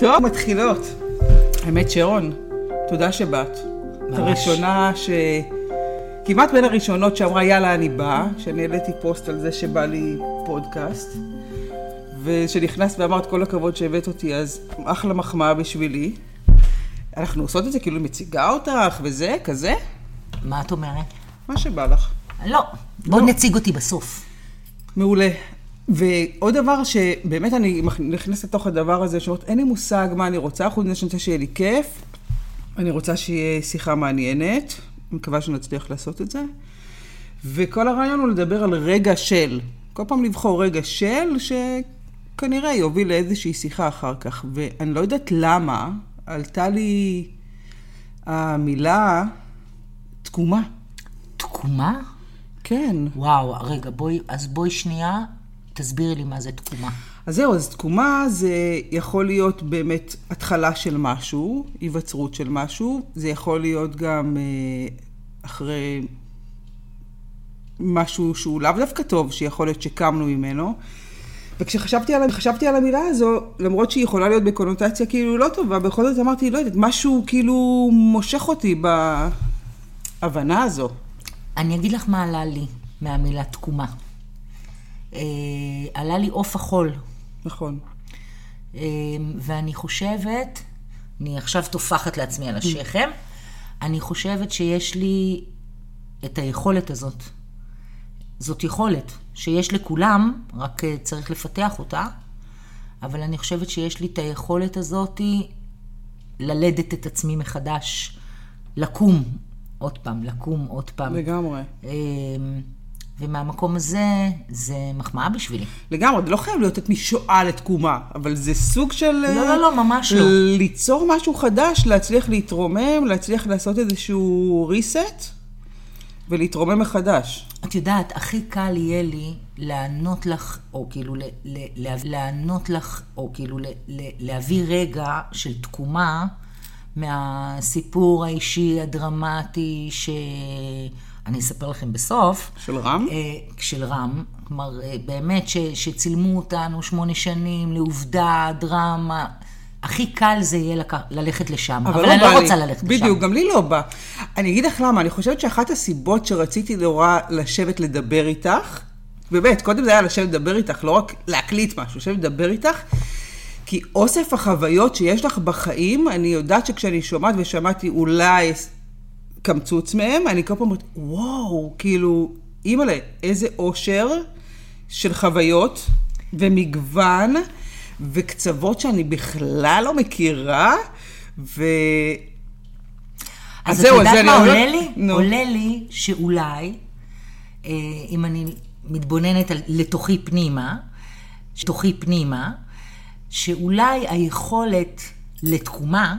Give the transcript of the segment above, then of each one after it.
טוב, מתחילות. האמת, שרון, תודה שבאת. את הראשונה ש... כמעט בין הראשונות שאמרה, יאללה, אני באה, שאני העליתי פוסט על זה שבא לי פודקאסט, ושנכנסת ואמרת, כל הכבוד שהבאת אותי, אז אחלה מחמאה בשבילי. אנחנו עושות את זה, כאילו מציגה אותך וזה, כזה? מה את אומרת? מה שבא לך. לא, בואי נציג אותי בסוף. מעולה. ועוד דבר שבאמת אני נכנסת לתוך הדבר הזה, שאומרת, אין לי מושג מה אני רוצה, חוץ מזה שאני רוצה שיהיה לי כיף. אני רוצה שיהיה שיחה מעניינת, אני מקווה שנצליח לעשות את זה. וכל הרעיון הוא לדבר על רגע של. כל פעם לבחור רגע של, שכנראה יוביל לאיזושהי שיחה אחר כך. ואני לא יודעת למה, עלתה לי המילה תקומה. תקומה? כן. וואו, רגע, בואי, אז בואי שנייה, תסבירי לי מה זה תקומה. אז זהו, אז תקומה זה יכול להיות באמת התחלה של משהו, היווצרות של משהו, זה יכול להיות גם אה, אחרי משהו שהוא לאו דווקא טוב, שיכול להיות שקמנו ממנו. וכשחשבתי על, על המילה הזו, למרות שהיא יכולה להיות בקונוטציה כאילו לא טובה, בכל זאת אמרתי, לא יודעת, משהו כאילו מושך אותי בהבנה הזו. אני אגיד לך מה עלה לי מהמילה תקומה. אה, עלה לי עוף החול. נכון. אה, ואני חושבת, אני עכשיו טופחת לעצמי על השכם, אני חושבת שיש לי את היכולת הזאת. זאת יכולת שיש לכולם, רק אה, צריך לפתח אותה, אבל אני חושבת שיש לי את היכולת הזאת ללדת את עצמי מחדש, לקום עוד פעם, לקום עוד פעם. לגמרי. ומהמקום הזה, זה מחמאה בשבילי. לגמרי, זה לא חייב להיות את משואה לתקומה, אבל זה סוג של... לא, לא, לא, ממש לא. ליצור משהו חדש, להצליח להתרומם, להצליח לעשות איזשהו reset, ולהתרומם מחדש. את יודעת, הכי קל יהיה לי לענות לך, או כאילו, ל, ל, ל, לענות לך, או כאילו, ל, ל, להביא רגע של תקומה מהסיפור האישי הדרמטי ש... אני אספר לכם בסוף. של רם? אה, של רם. כלומר, אה, באמת ש, שצילמו אותנו שמונה שנים לעובדה, דרמה. הכי קל זה יהיה לק... ללכת לשם, אבל, אבל לא אני לא רוצה ללכת בדיוק, לשם. בדיוק, גם לי לא בא. אני אגיד לך למה, אני חושבת שאחת הסיבות שרציתי נורא לשבת לדבר איתך, באמת, קודם זה היה לשבת לדבר איתך, לא רק להקליט משהו, לשבת לדבר איתך, כי אוסף החוויות שיש לך בחיים, אני יודעת שכשאני שומעת ושמעתי אולי קמצוץ מהם, אני כל פעם אומרת, וואו, כאילו, אימא'לה, איזה אושר של חוויות ומגוון וקצוות שאני בכלל לא מכירה, ו... אז, אז את יודעת מה עולה לי? נו. עולה לי שאולי, אה, אם אני מתבוננת על, לתוכי פנימה, לתוכי פנימה, שאולי היכולת לתקומה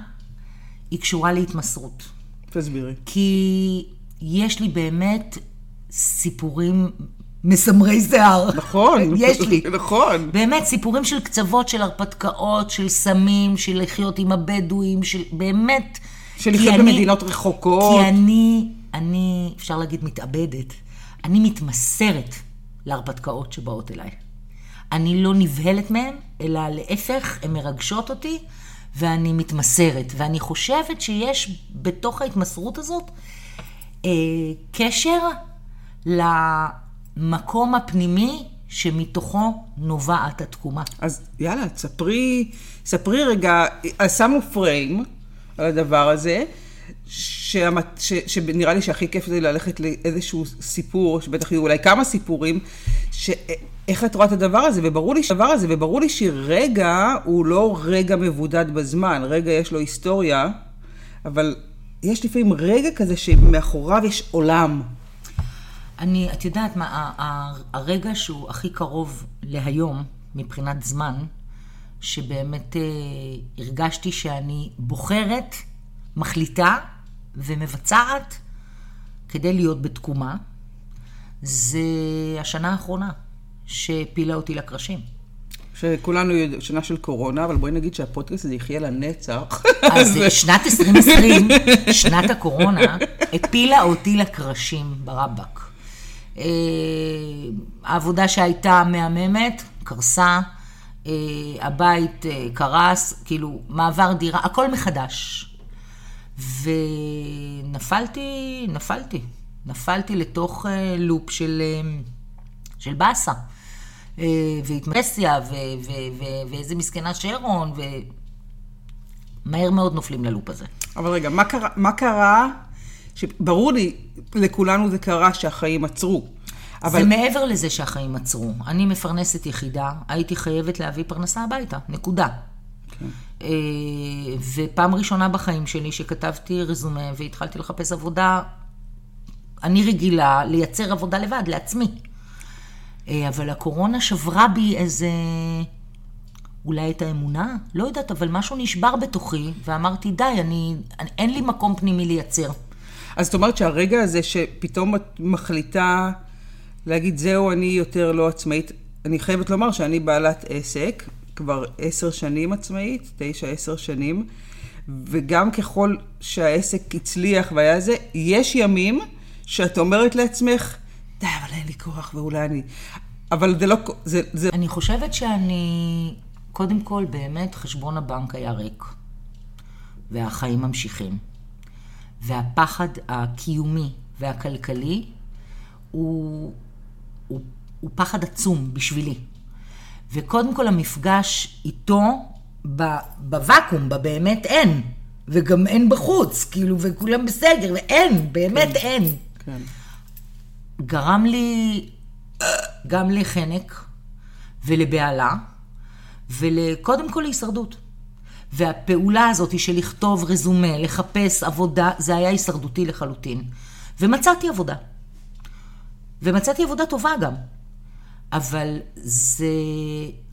היא קשורה להתמסרות. תסבירי. כי יש לי באמת סיפורים מסמרי שיער. נכון. יש לי. נכון. באמת, סיפורים של קצוות, של הרפתקאות, של סמים, של לחיות עם הבדואים, של באמת... של לחיות במדינות רחוקות. כי אני, אני, אפשר להגיד, מתאבדת. אני מתמסרת להרפתקאות שבאות אליי. אני לא נבהלת מהן, אלא להפך, הן מרגשות אותי. ואני מתמסרת. ואני חושבת שיש בתוך ההתמסרות הזאת אה, קשר למקום הפנימי שמתוכו נובעת התקומה. אז יאללה, ספרי, ספרי רגע, שמנו פריים על הדבר הזה. שמת, ש, שנראה לי שהכי כיף זה ללכת לאיזשהו סיפור, שבטח יהיו אולי כמה סיפורים, שאיך את רואה את הדבר הזה, וברור לי שהדבר הזה, וברור לי שרגע הוא לא רגע מבודד בזמן, רגע יש לו היסטוריה, אבל יש לפעמים רגע כזה שמאחוריו יש עולם. אני, את יודעת מה, הרגע שהוא הכי קרוב להיום, מבחינת זמן, שבאמת אה, הרגשתי שאני בוחרת, מחליטה ומבצעת כדי להיות בתקומה, זה השנה האחרונה שהפילה אותי לקרשים. שכולנו יודעים, שנה של קורונה, אבל בואי נגיד שהפודקאסט הזה יחיה לנצח. אז שנת 2020, שנת הקורונה, הפילה אותי לקרשים ברבק. אה, העבודה שהייתה מהממת, קרסה. אה, הבית אה, קרס, כאילו, מעבר דירה, הכל מחדש. ונפלתי, נפלתי. נפלתי לתוך לופ של, של באסה. אה, והתמסיה, ו- ו- ו- ואיזה מסכנה שרון, ומהר מאוד נופלים ללופ הזה. אבל רגע, מה קרה, מה קרה, שברור לי, לכולנו זה קרה שהחיים עצרו. אבל... זה מעבר לזה שהחיים עצרו. אני מפרנסת יחידה, הייתי חייבת להביא פרנסה הביתה, נקודה. כן. ופעם ראשונה בחיים שלי שכתבתי רזומה והתחלתי לחפש עבודה, אני רגילה לייצר עבודה לבד, לעצמי. אה, אבל הקורונה שברה בי איזה... אולי את האמונה? לא יודעת, אבל משהו נשבר בתוכי, ואמרתי, די, אני, אני, אין לי מקום פנימי לייצר. אז זאת אומרת שהרגע הזה שפתאום את מחליטה להגיד, זהו, אני יותר לא עצמאית, אני חייבת לומר שאני בעלת עסק, כבר עשר שנים עצמאית, תשע, עשר שנים, וגם ככל שהעסק הצליח והיה זה, יש ימים שאת אומרת לעצמך, די, אבל אין לי כוח, ואולי אני... אבל זה לא... זה, זה... אני חושבת שאני... קודם כל, באמת, חשבון הבנק היה ריק. והחיים ממשיכים. והפחד הקיומי והכלכלי הוא, הוא, הוא פחד עצום בשבילי. וקודם כל המפגש איתו בוואקום, בבאמת אין. וגם אין בחוץ, כאילו, וכולם בסגר, ואין, באמת כן. אין. כן. גרם לי גם לחנק ולבהלה, וקודם כל להישרדות. והפעולה הזאת של לכתוב רזומה, לחפש עבודה, זה היה הישרדותי לחלוטין. ומצאתי עבודה. ומצאתי עבודה טובה גם. אבל זה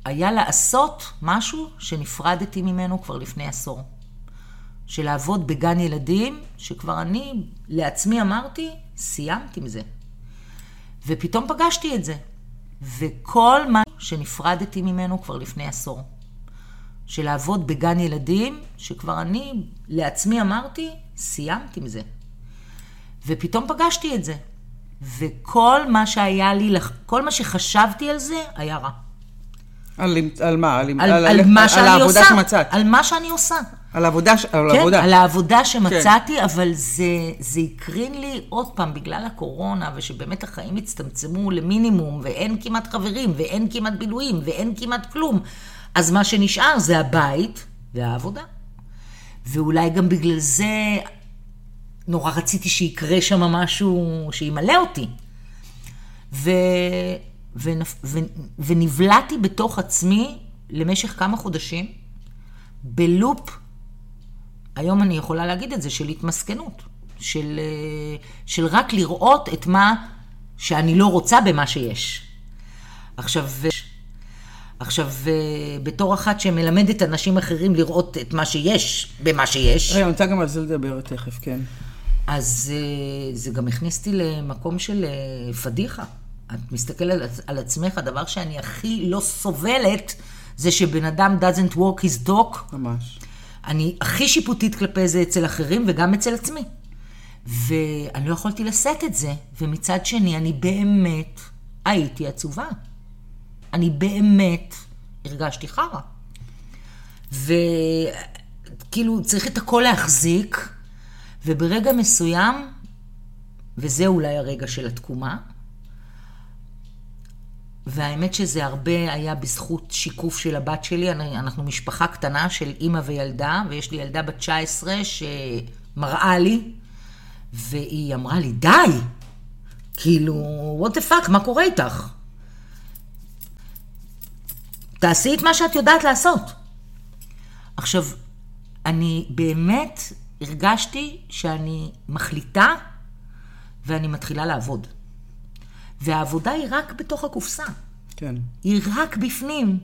היה לעשות משהו שנפרדתי ממנו כבר לפני עשור. של לעבוד בגן ילדים, שכבר אני לעצמי אמרתי, סיימת עם זה. ופתאום פגשתי את זה. וכל מה שנפרדתי ממנו כבר לפני עשור. של לעבוד בגן ילדים, שכבר אני לעצמי אמרתי, סיימת עם זה. ופתאום פגשתי את זה. וכל מה שהיה לי, כל מה שחשבתי על זה, היה רע. על, על מה? על, על, על, על מה על שאני עושה. שמצאת. על מה שאני עושה. על העבודה, על כן, העבודה. על העבודה שמצאתי, כן. אבל זה, זה הקרין לי עוד פעם, בגלל הקורונה, ושבאמת החיים הצטמצמו למינימום, ואין כמעט חברים, ואין כמעט בילויים, ואין כמעט כלום. אז מה שנשאר זה הבית והעבודה. ואולי גם בגלל זה נורא רציתי שיקרה שם משהו שימלא אותי. ו... ונפ... ו... ונבלעתי בתוך עצמי למשך כמה חודשים, בלופ היום אני יכולה להגיד את זה, של התמסכנות, של, אה, של רק לראות את מה שאני לא רוצה במה שיש. עכשיו, עכשיו, אה, בתור אחת שמלמדת אנשים אחרים לראות את מה שיש במה שיש. רגע, אני רוצה גם על זה לדבר תכף, כן. אז אה, זה גם הכניס אותי למקום של פדיחה. את מסתכלת על עצמך, הדבר שאני הכי לא סובלת, זה שבן אדם doesn't walk his dog. ממש. אני הכי שיפוטית כלפי זה אצל אחרים וגם אצל עצמי. ואני לא יכולתי לשאת את זה, ומצד שני, אני באמת הייתי עצובה. אני באמת הרגשתי חרא. וכאילו, צריך את הכל להחזיק, וברגע מסוים, וזה אולי הרגע של התקומה, והאמת שזה הרבה היה בזכות שיקוף של הבת שלי. אנחנו משפחה קטנה של אימא וילדה, ויש לי ילדה בת 19 שמראה לי, והיא אמרה לי, די! כאילו, what the fuck, מה קורה איתך? תעשי את מה שאת יודעת לעשות. עכשיו, אני באמת הרגשתי שאני מחליטה ואני מתחילה לעבוד. והעבודה היא רק בתוך הקופסה. כן. היא רק בפנים.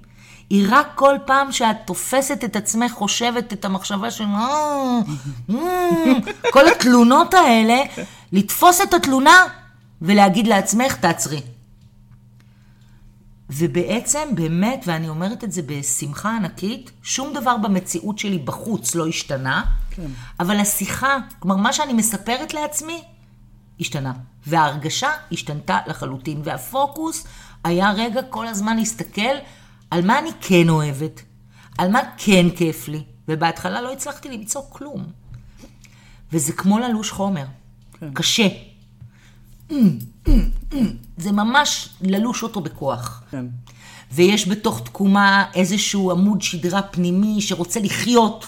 היא רק כל פעם שאת תופסת את עצמך, חושבת את המחשבה של... אה, אה", כל התלונות האלה, לתפוס את התלונה ולהגיד לעצמך, תעצרי. ובעצם, באמת, ואני אומרת את זה בשמחה ענקית, שום דבר במציאות שלי בחוץ לא השתנה, כן. אבל השיחה, כלומר, מה שאני מספרת לעצמי, השתנה. וההרגשה השתנתה לחלוטין, והפוקוס היה רגע כל הזמן להסתכל על מה אני כן אוהבת, על מה כן כיף לי, ובהתחלה לא הצלחתי למצוא כלום. וזה כמו ללוש חומר, כן. קשה. זה ממש ללוש אותו בכוח. כן. ויש בתוך תקומה איזשהו עמוד שדרה פנימי שרוצה לחיות,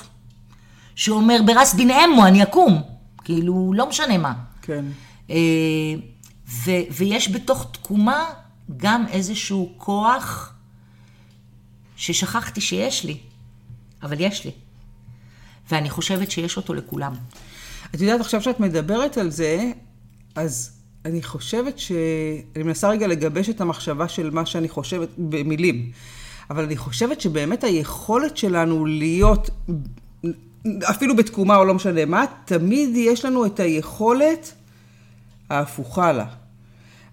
שאומר ברס בין אמו, אני אקום. כאילו, לא משנה מה. כן. אה, ו- ויש בתוך תקומה גם איזשהו כוח ששכחתי שיש לי, אבל יש לי. ואני חושבת שיש אותו לכולם. את יודעת, עכשיו שאת מדברת על זה, אז אני חושבת ש... אני מנסה רגע לגבש את המחשבה של מה שאני חושבת במילים. אבל אני חושבת שבאמת היכולת שלנו להיות, אפילו בתקומה או לא משנה מה, תמיד יש לנו את היכולת ההפוכה לה.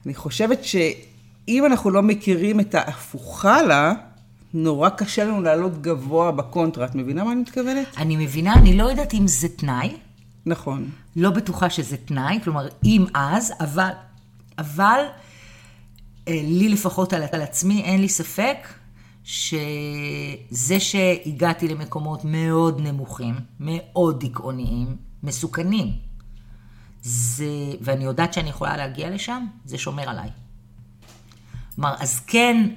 אני חושבת שאם אנחנו לא מכירים את ההפוכה לה, נורא קשה לנו לעלות גבוה בקונטרה. את מבינה מה אני מתכוונת? אני מבינה, אני לא יודעת אם זה תנאי, נכון. לא בטוחה שזה תנאי, כלומר, אם אז, אבל, אבל אה, לי לפחות על, על עצמי, אין לי ספק שזה שהגעתי למקומות מאוד נמוכים, מאוד דיכאוניים, מסוכנים, זה, ואני יודעת שאני יכולה להגיע לשם, זה שומר עליי. כלומר, אז כן,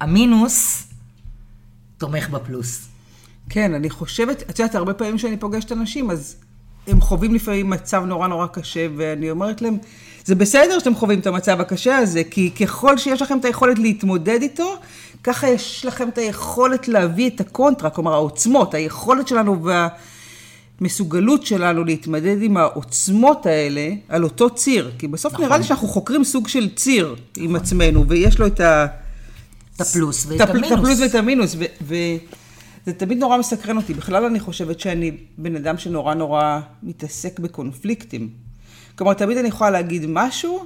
המינוס תומך בפלוס. כן, אני חושבת, את יודעת, הרבה פעמים כשאני פוגשת אנשים, אז הם חווים לפעמים מצב נורא נורא קשה, ואני אומרת להם, זה בסדר שאתם חווים את המצב הקשה הזה, כי ככל שיש לכם את היכולת להתמודד איתו, ככה יש לכם את היכולת להביא את הקונטרה, כלומר העוצמות, היכולת שלנו והמסוגלות שלנו להתמודד עם העוצמות האלה על אותו ציר. כי בסוף נכון. נראה לי שאנחנו חוקרים סוג של ציר עם עצמנו, ויש לו את ה... את הפלוס ואת המינוס. את הפלוס ואת המינוס, ו- וזה תמיד נורא מסקרן אותי. בכלל אני חושבת שאני בן אדם שנורא נורא מתעסק בקונפליקטים. כלומר, תמיד אני יכולה להגיד משהו,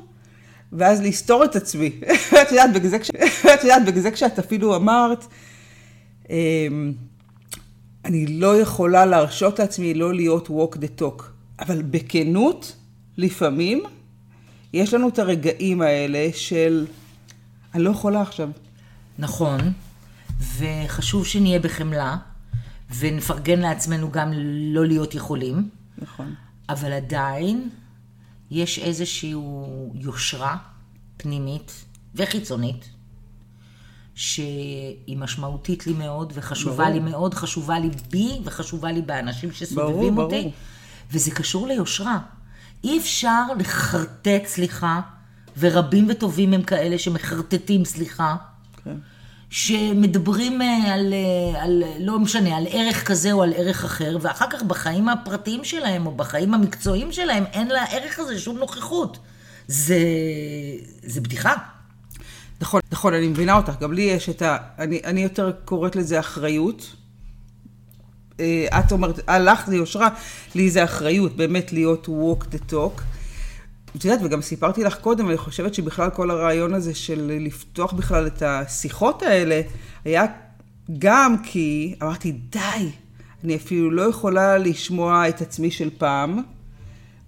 ואז לסתור את עצמי. את יודעת, בגלל זה, כש... את יודעת, בגלל זה כשאת אפילו אמרת, אמ, אני לא יכולה להרשות לעצמי לא להיות walk the talk. אבל בכנות, לפעמים, יש לנו את הרגעים האלה של, אני לא יכולה עכשיו. נכון, וחשוב שנהיה בחמלה, ונפרגן לעצמנו גם לא להיות יכולים, נכון. אבל עדיין יש איזושהי יושרה פנימית וחיצונית, שהיא משמעותית לי מאוד, וחשובה ברור. לי מאוד, חשובה לי בי, וחשובה לי באנשים שסובבים ברור, אותי, ברור. וזה קשור ליושרה. אי אפשר לחרטט סליחה, ורבים וטובים הם כאלה שמחרטטים סליחה, כן. שמדברים אה, על, אה, על, לא משנה, על ערך כזה או על ערך אחר, ואחר כך בחיים הפרטיים שלהם או בחיים המקצועיים שלהם אין לערך הזה שום נוכחות. זה, זה בדיחה. נכון, נכון, אני מבינה אותך. גם לי יש את ה... אני, אני יותר קוראת לזה אחריות. אה, את אומרת, אה, לך זה יושרה, לי זה אחריות, באמת להיות walk the talk. את יודעת, וגם סיפרתי לך קודם, אני חושבת שבכלל כל הרעיון הזה של לפתוח בכלל את השיחות האלה, היה גם כי אמרתי, די, אני אפילו לא יכולה לשמוע את עצמי של פעם.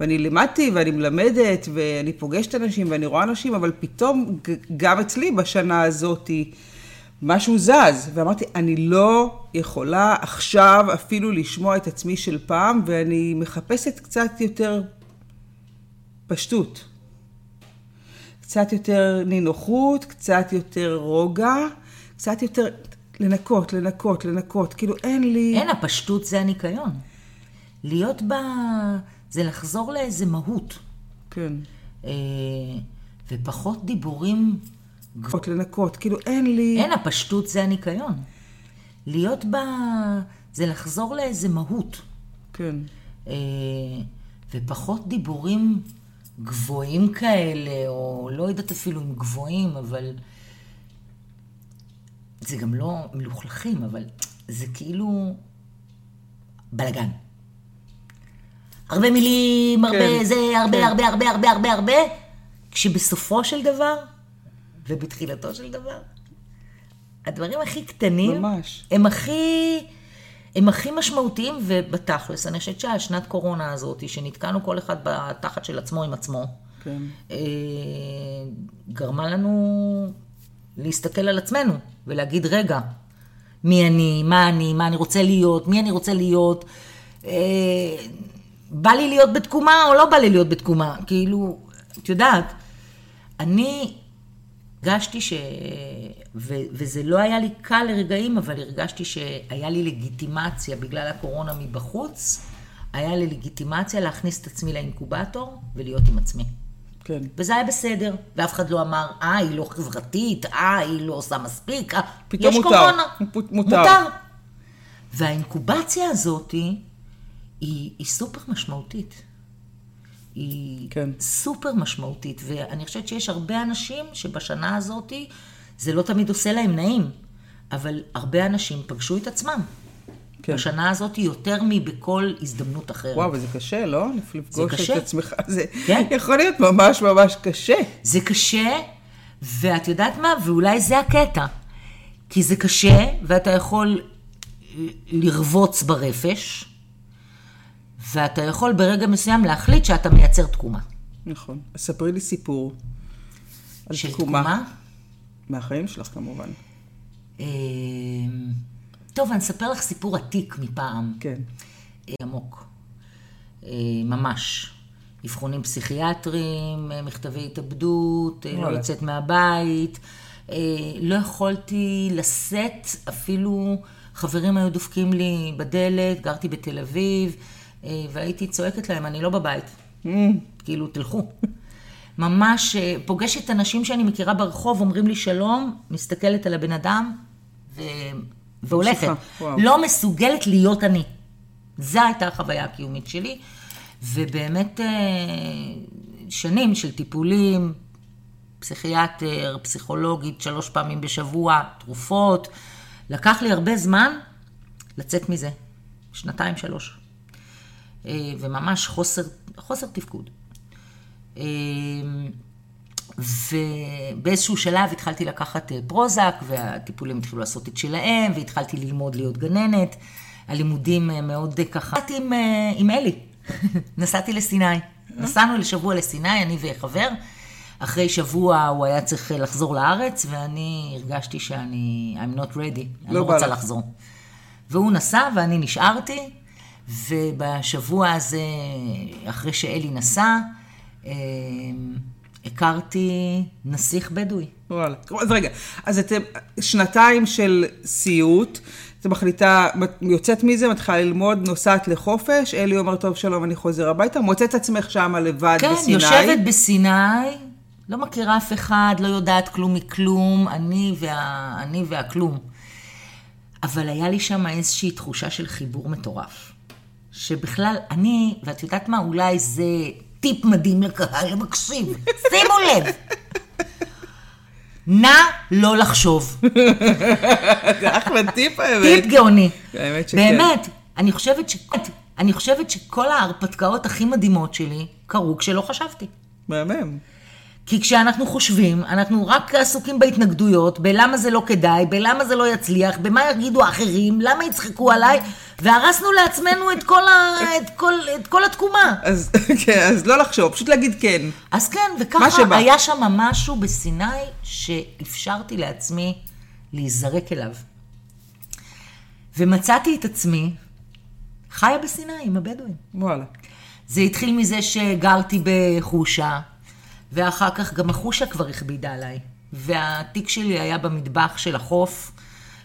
ואני לימדתי ואני מלמדת ואני פוגשת אנשים ואני רואה אנשים, אבל פתאום גם אצלי בשנה הזאת משהו זז. ואמרתי, אני לא יכולה עכשיו אפילו לשמוע את עצמי של פעם, ואני מחפשת קצת יותר פשטות. קצת יותר נינוחות, קצת יותר רוגע, קצת יותר לנקות, לנקות, לנקות. כאילו אין לי... אין, הפשטות זה הניקיון. להיות בה, זה לחזור לאיזה מהות. כן. אה, ופחות דיבורים, לנקות, לנקות. כאילו אין לי... אין, הפשטות זה הניקיון. להיות בה, זה לחזור לאיזה מהות. כן. אה, ופחות דיבורים גבוהים כאלה, או לא יודעת אפילו אם גבוהים, אבל... זה גם לא מלוכלכים, אבל זה כאילו בלאגן. הרבה מילים, הרבה כן, זה, הרבה, כן. הרבה, הרבה, הרבה, הרבה, הרבה, כשבסופו של דבר, ובתחילתו של דבר, הדברים הכי קטנים, ממש. הם הכי, הם הכי משמעותיים, ובתכלס, אני חושבת שהשנת קורונה הזאת, שנתקענו כל אחד בתחת של עצמו עם עצמו, כן. אה, גרמה לנו להסתכל על עצמנו ולהגיד, רגע, מי אני, מה אני, מה אני רוצה להיות, מי אני רוצה להיות. בא לי להיות בתקומה או לא בא לי להיות בתקומה? כאילו, את יודעת, אני הרגשתי ש... ו... וזה לא היה לי קל לרגעים, אבל הרגשתי שהיה לי לגיטימציה בגלל הקורונה מבחוץ, היה לי לגיטימציה להכניס את עצמי לאינקובטור ולהיות עם עצמי. כן. וזה היה בסדר, ואף אחד לא אמר, אה, היא לא חברתית, אה, היא לא עושה מספיק, אה, פתאום יש מותר. קורונה. מ- מותר. והאינקובציה הזאת היא, היא סופר משמעותית. היא כן. סופר משמעותית, ואני חושבת שיש הרבה אנשים שבשנה הזאת, זה לא תמיד עושה להם נעים, אבל הרבה אנשים פגשו את עצמם. כן. בשנה הזאת יותר מבכל הזדמנות אחרת. וואו, וזה קשה, לא? לפגוש קשה. את עצמך, זה כן. יכול להיות ממש ממש קשה. זה קשה, ואת יודעת מה? ואולי זה הקטע. כי זה קשה, ואתה יכול לרבוץ ברפש, ואתה יכול ברגע מסוים להחליט שאתה מייצר תקומה. נכון. אז ספרי לי סיפור. על של תקומה. תקומה? מהחיים שלך כמובן. אה, טוב, אני אספר לך סיפור עתיק מפעם. כן. אה, עמוק. אה, ממש. אבחונים פסיכיאטריים, מכתבי התאבדות, לא. לצאת מהבית. לא יכולתי לשאת, אפילו חברים היו דופקים לי בדלת, גרתי בתל אביב, והייתי צועקת להם, אני לא בבית. כאילו, תלכו. ממש אה, פוגשת אנשים שאני מכירה ברחוב, אומרים לי שלום, מסתכלת על הבן אדם ו... והולכת. לא מסוגלת להיות אני. זו הייתה החוויה הקיומית שלי, ובאמת אה, שנים של טיפולים, פסיכיאטר, פסיכולוגית, שלוש פעמים בשבוע, תרופות. לקח לי הרבה זמן לצאת מזה, שנתיים, שלוש. אה, וממש חוסר, חוסר תפקוד. אה, ובאיזשהו שלב התחלתי לקחת אה, פרוזק, והטיפולים התחילו לעשות את שלהם, והתחלתי ללמוד להיות גננת. הלימודים מאוד ככה... נסעתי עם, עם אלי, נסעתי לסיני. נסענו לשבוע לסיני, אני וחבר. אחרי שבוע הוא היה צריך לחזור לארץ, ואני הרגשתי שאני... I'm not ready, אני לא לא בא רוצה לך. לחזור. והוא נסע ואני נשארתי, ובשבוע הזה, אחרי שאלי נסע, אה, הכרתי נסיך בדואי. וואלה. אז רגע, אז אתם שנתיים של סיוט, את מחליטה, יוצאת מזה, מתחילה ללמוד, נוסעת לחופש, אלי אומר, טוב, שלום, אני חוזר הביתה, מוצאת עצמך שמה לבד כן, בסיני. יושבת בסיני, לא מכירה אף אחד, לא יודעת כלום מכלום, אני, וה, אני והכלום. אבל היה לי שם איזושהי תחושה של חיבור מטורף. שבכלל, אני, ואת יודעת מה, אולי זה טיפ מדהים לקהל המקשיב, שימו לב. נא לא לחשוב. זה אחלה טיפ האמת. טיפ גאוני. האמת שכן. באמת, אני חושבת, ש... אני חושבת שכל ההרפתקאות הכי מדהימות שלי קרו כשלא חשבתי. מהמם. כי כשאנחנו חושבים, אנחנו רק עסוקים בהתנגדויות, בלמה זה לא כדאי, בלמה זה לא יצליח, במה יגידו האחרים, למה יצחקו עליי, והרסנו לעצמנו את כל, ה... את כל... את כל התקומה. אז, כן, אז לא לחשוב, פשוט להגיד כן. אז כן, וככה. היה שם משהו בסיני שאפשרתי לעצמי להיזרק אליו. ומצאתי את עצמי חיה בסיני עם הבדואים. וואלה. זה התחיל מזה שגרתי בחושה, ואחר כך גם החושה כבר הכבידה עליי. והתיק שלי היה במטבח של החוף,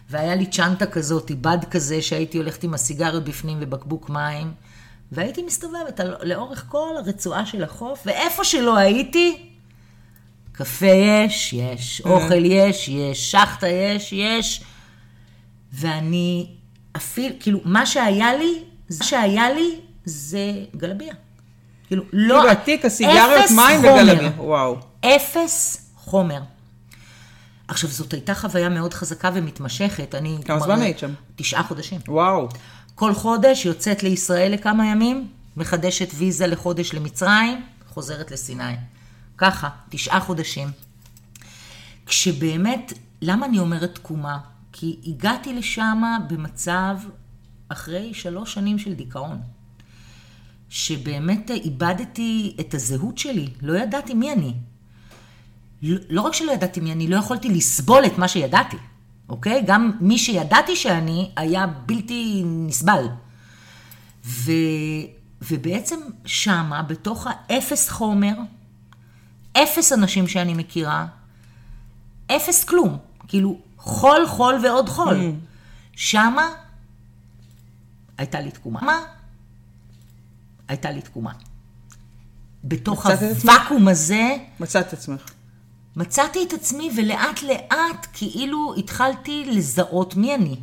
והיה לי צ'נטה כזאת, בד כזה, שהייתי הולכת עם הסיגריות בפנים ובקבוק מים, והייתי מסתובבת על, לאורך כל הרצועה של החוף, ואיפה שלא הייתי, קפה יש, יש, אוכל יש, יש, שחטה יש, יש. ואני אפילו, כאילו, מה שהיה לי, מה שהיה לי זה גלביה. כאילו, לא... כאילו התיק, הסיגריות, מים. וגלביה. וואו. אפס חומר. עכשיו, זאת הייתה חוויה מאוד חזקה ומתמשכת. אני כמה כבר- זמן היית שם? תשעה חודשים. וואו. כל חודש יוצאת לישראל לכמה ימים, מחדשת ויזה לחודש למצרים, חוזרת לסיני. ככה, תשעה חודשים. כשבאמת, למה אני אומרת תקומה? כי הגעתי לשם במצב אחרי שלוש שנים של דיכאון. שבאמת איבדתי את הזהות שלי, לא ידעתי מי אני. לא לא רק שלא ידעתי מי אני, לא יכולתי לסבול את מה שידעתי. אוקיי? גם מי שידעתי שאני היה בלתי נסבל. ו... ובעצם שמה, בתוך האפס חומר, אפס אנשים שאני מכירה, אפס כלום. כאילו, חול, חול ועוד חול. Mm. שמה הייתה לי תקומה. מה? הייתה לי תקומה. בתוך הוואקום הזה... מצאת את עצמך. מצאתי את עצמי ולאט לאט כאילו התחלתי לזהות מי אני.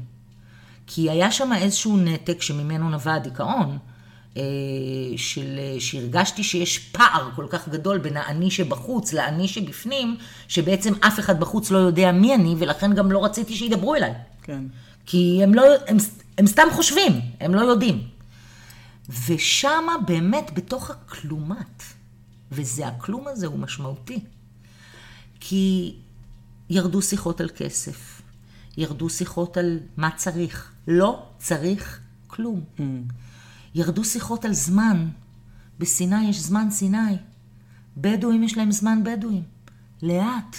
כי היה שם איזשהו נתק שממנו נבע הדיכאון. אה, של, שהרגשתי שיש פער כל כך גדול בין האני שבחוץ לאני שבפנים, שבעצם אף אחד בחוץ לא יודע מי אני, ולכן גם לא רציתי שידברו אליי. כן. כי הם, לא, הם, הם סתם חושבים, הם לא יודעים. ושמה באמת בתוך הכלומת, וזה הכלום הזה הוא משמעותי. כי ירדו שיחות על כסף, ירדו שיחות על מה צריך. לא צריך כלום. Mm. ירדו שיחות על זמן. בסיני יש זמן סיני. בדואים יש להם זמן בדואים. לאט.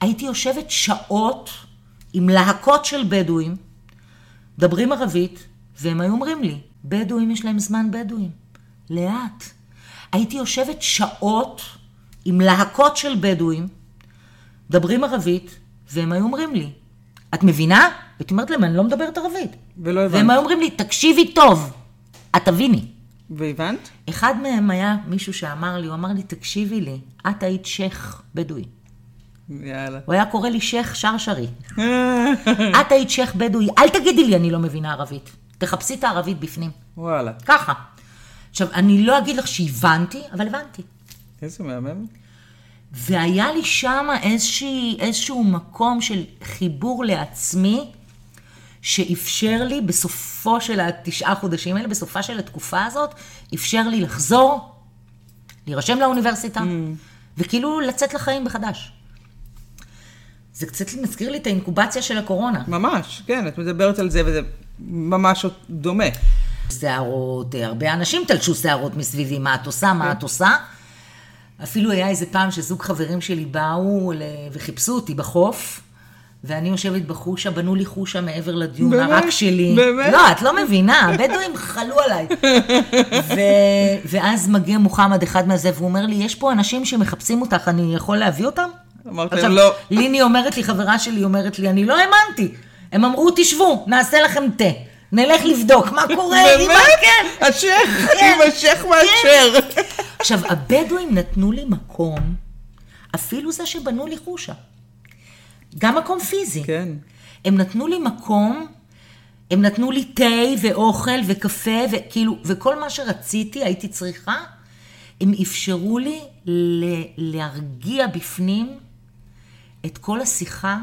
הייתי יושבת שעות עם להקות של בדואים, מדברים ערבית, והם היו אומרים לי, בדואים יש להם זמן בדואים. לאט. הייתי יושבת שעות עם להקות של בדואים, מדברים ערבית, והם היו אומרים לי, את מבינה? הייתי אומרת להם, אני לא מדברת ערבית. ולא הבנת. והם היו אומרים לי, תקשיבי טוב, את תביני. והבנת? אחד מהם היה מישהו שאמר לי, הוא אמר לי, תקשיבי לי, את היית שייח' בדואי. יאללה. הוא היה קורא לי שייח' שרשרי. את היית שייח' בדואי, אל תגידי לי, אני לא מבינה ערבית. תחפשי את הערבית בפנים. וואלה. ככה. עכשיו, אני לא אגיד לך שהבנתי, אבל הבנתי. איזה מהמם. והיה לי שם איזשה, איזשהו מקום של חיבור לעצמי, שאפשר לי בסופו של התשעה חודשים האלה, בסופה של התקופה הזאת, אפשר לי לחזור, להירשם לאוניברסיטה, mm. וכאילו לצאת לחיים מחדש. זה קצת מזכיר לי את האינקובציה של הקורונה. ממש, כן, את מדברת על זה וזה ממש דומה. שערות, הרבה אנשים תלשו שערות מסביבי, מה את עושה, מה כן. את עושה. אפילו היה איזה פעם שזוג חברים שלי באו וחיפשו אותי בחוף, ואני יושבת בחושה, בנו לי חושה מעבר לדיון באמת? הרק שלי. באמת? לא, את לא מבינה, הבדואים חלו עליי. ו... ואז מגיע מוחמד, אחד מהזה, והוא אומר לי, יש פה אנשים שמחפשים אותך, אני יכול להביא אותם? אמרתי להם לא. ליני אומרת לי, חברה שלי אומרת לי, אני לא האמנתי. הם אמרו, תשבו, נעשה לכם תה. נלך לבדוק מה קורה, אמא, כן. השייח, כן. עם השייח מאשר. כן. עכשיו, הבדואים נתנו לי מקום, אפילו זה שבנו לי חושה. גם מקום פיזי. כן. הם נתנו לי מקום, הם נתנו לי תה ואוכל וקפה, וכאילו, וכל מה שרציתי, הייתי צריכה, הם אפשרו לי להרגיע בפנים את כל השיחה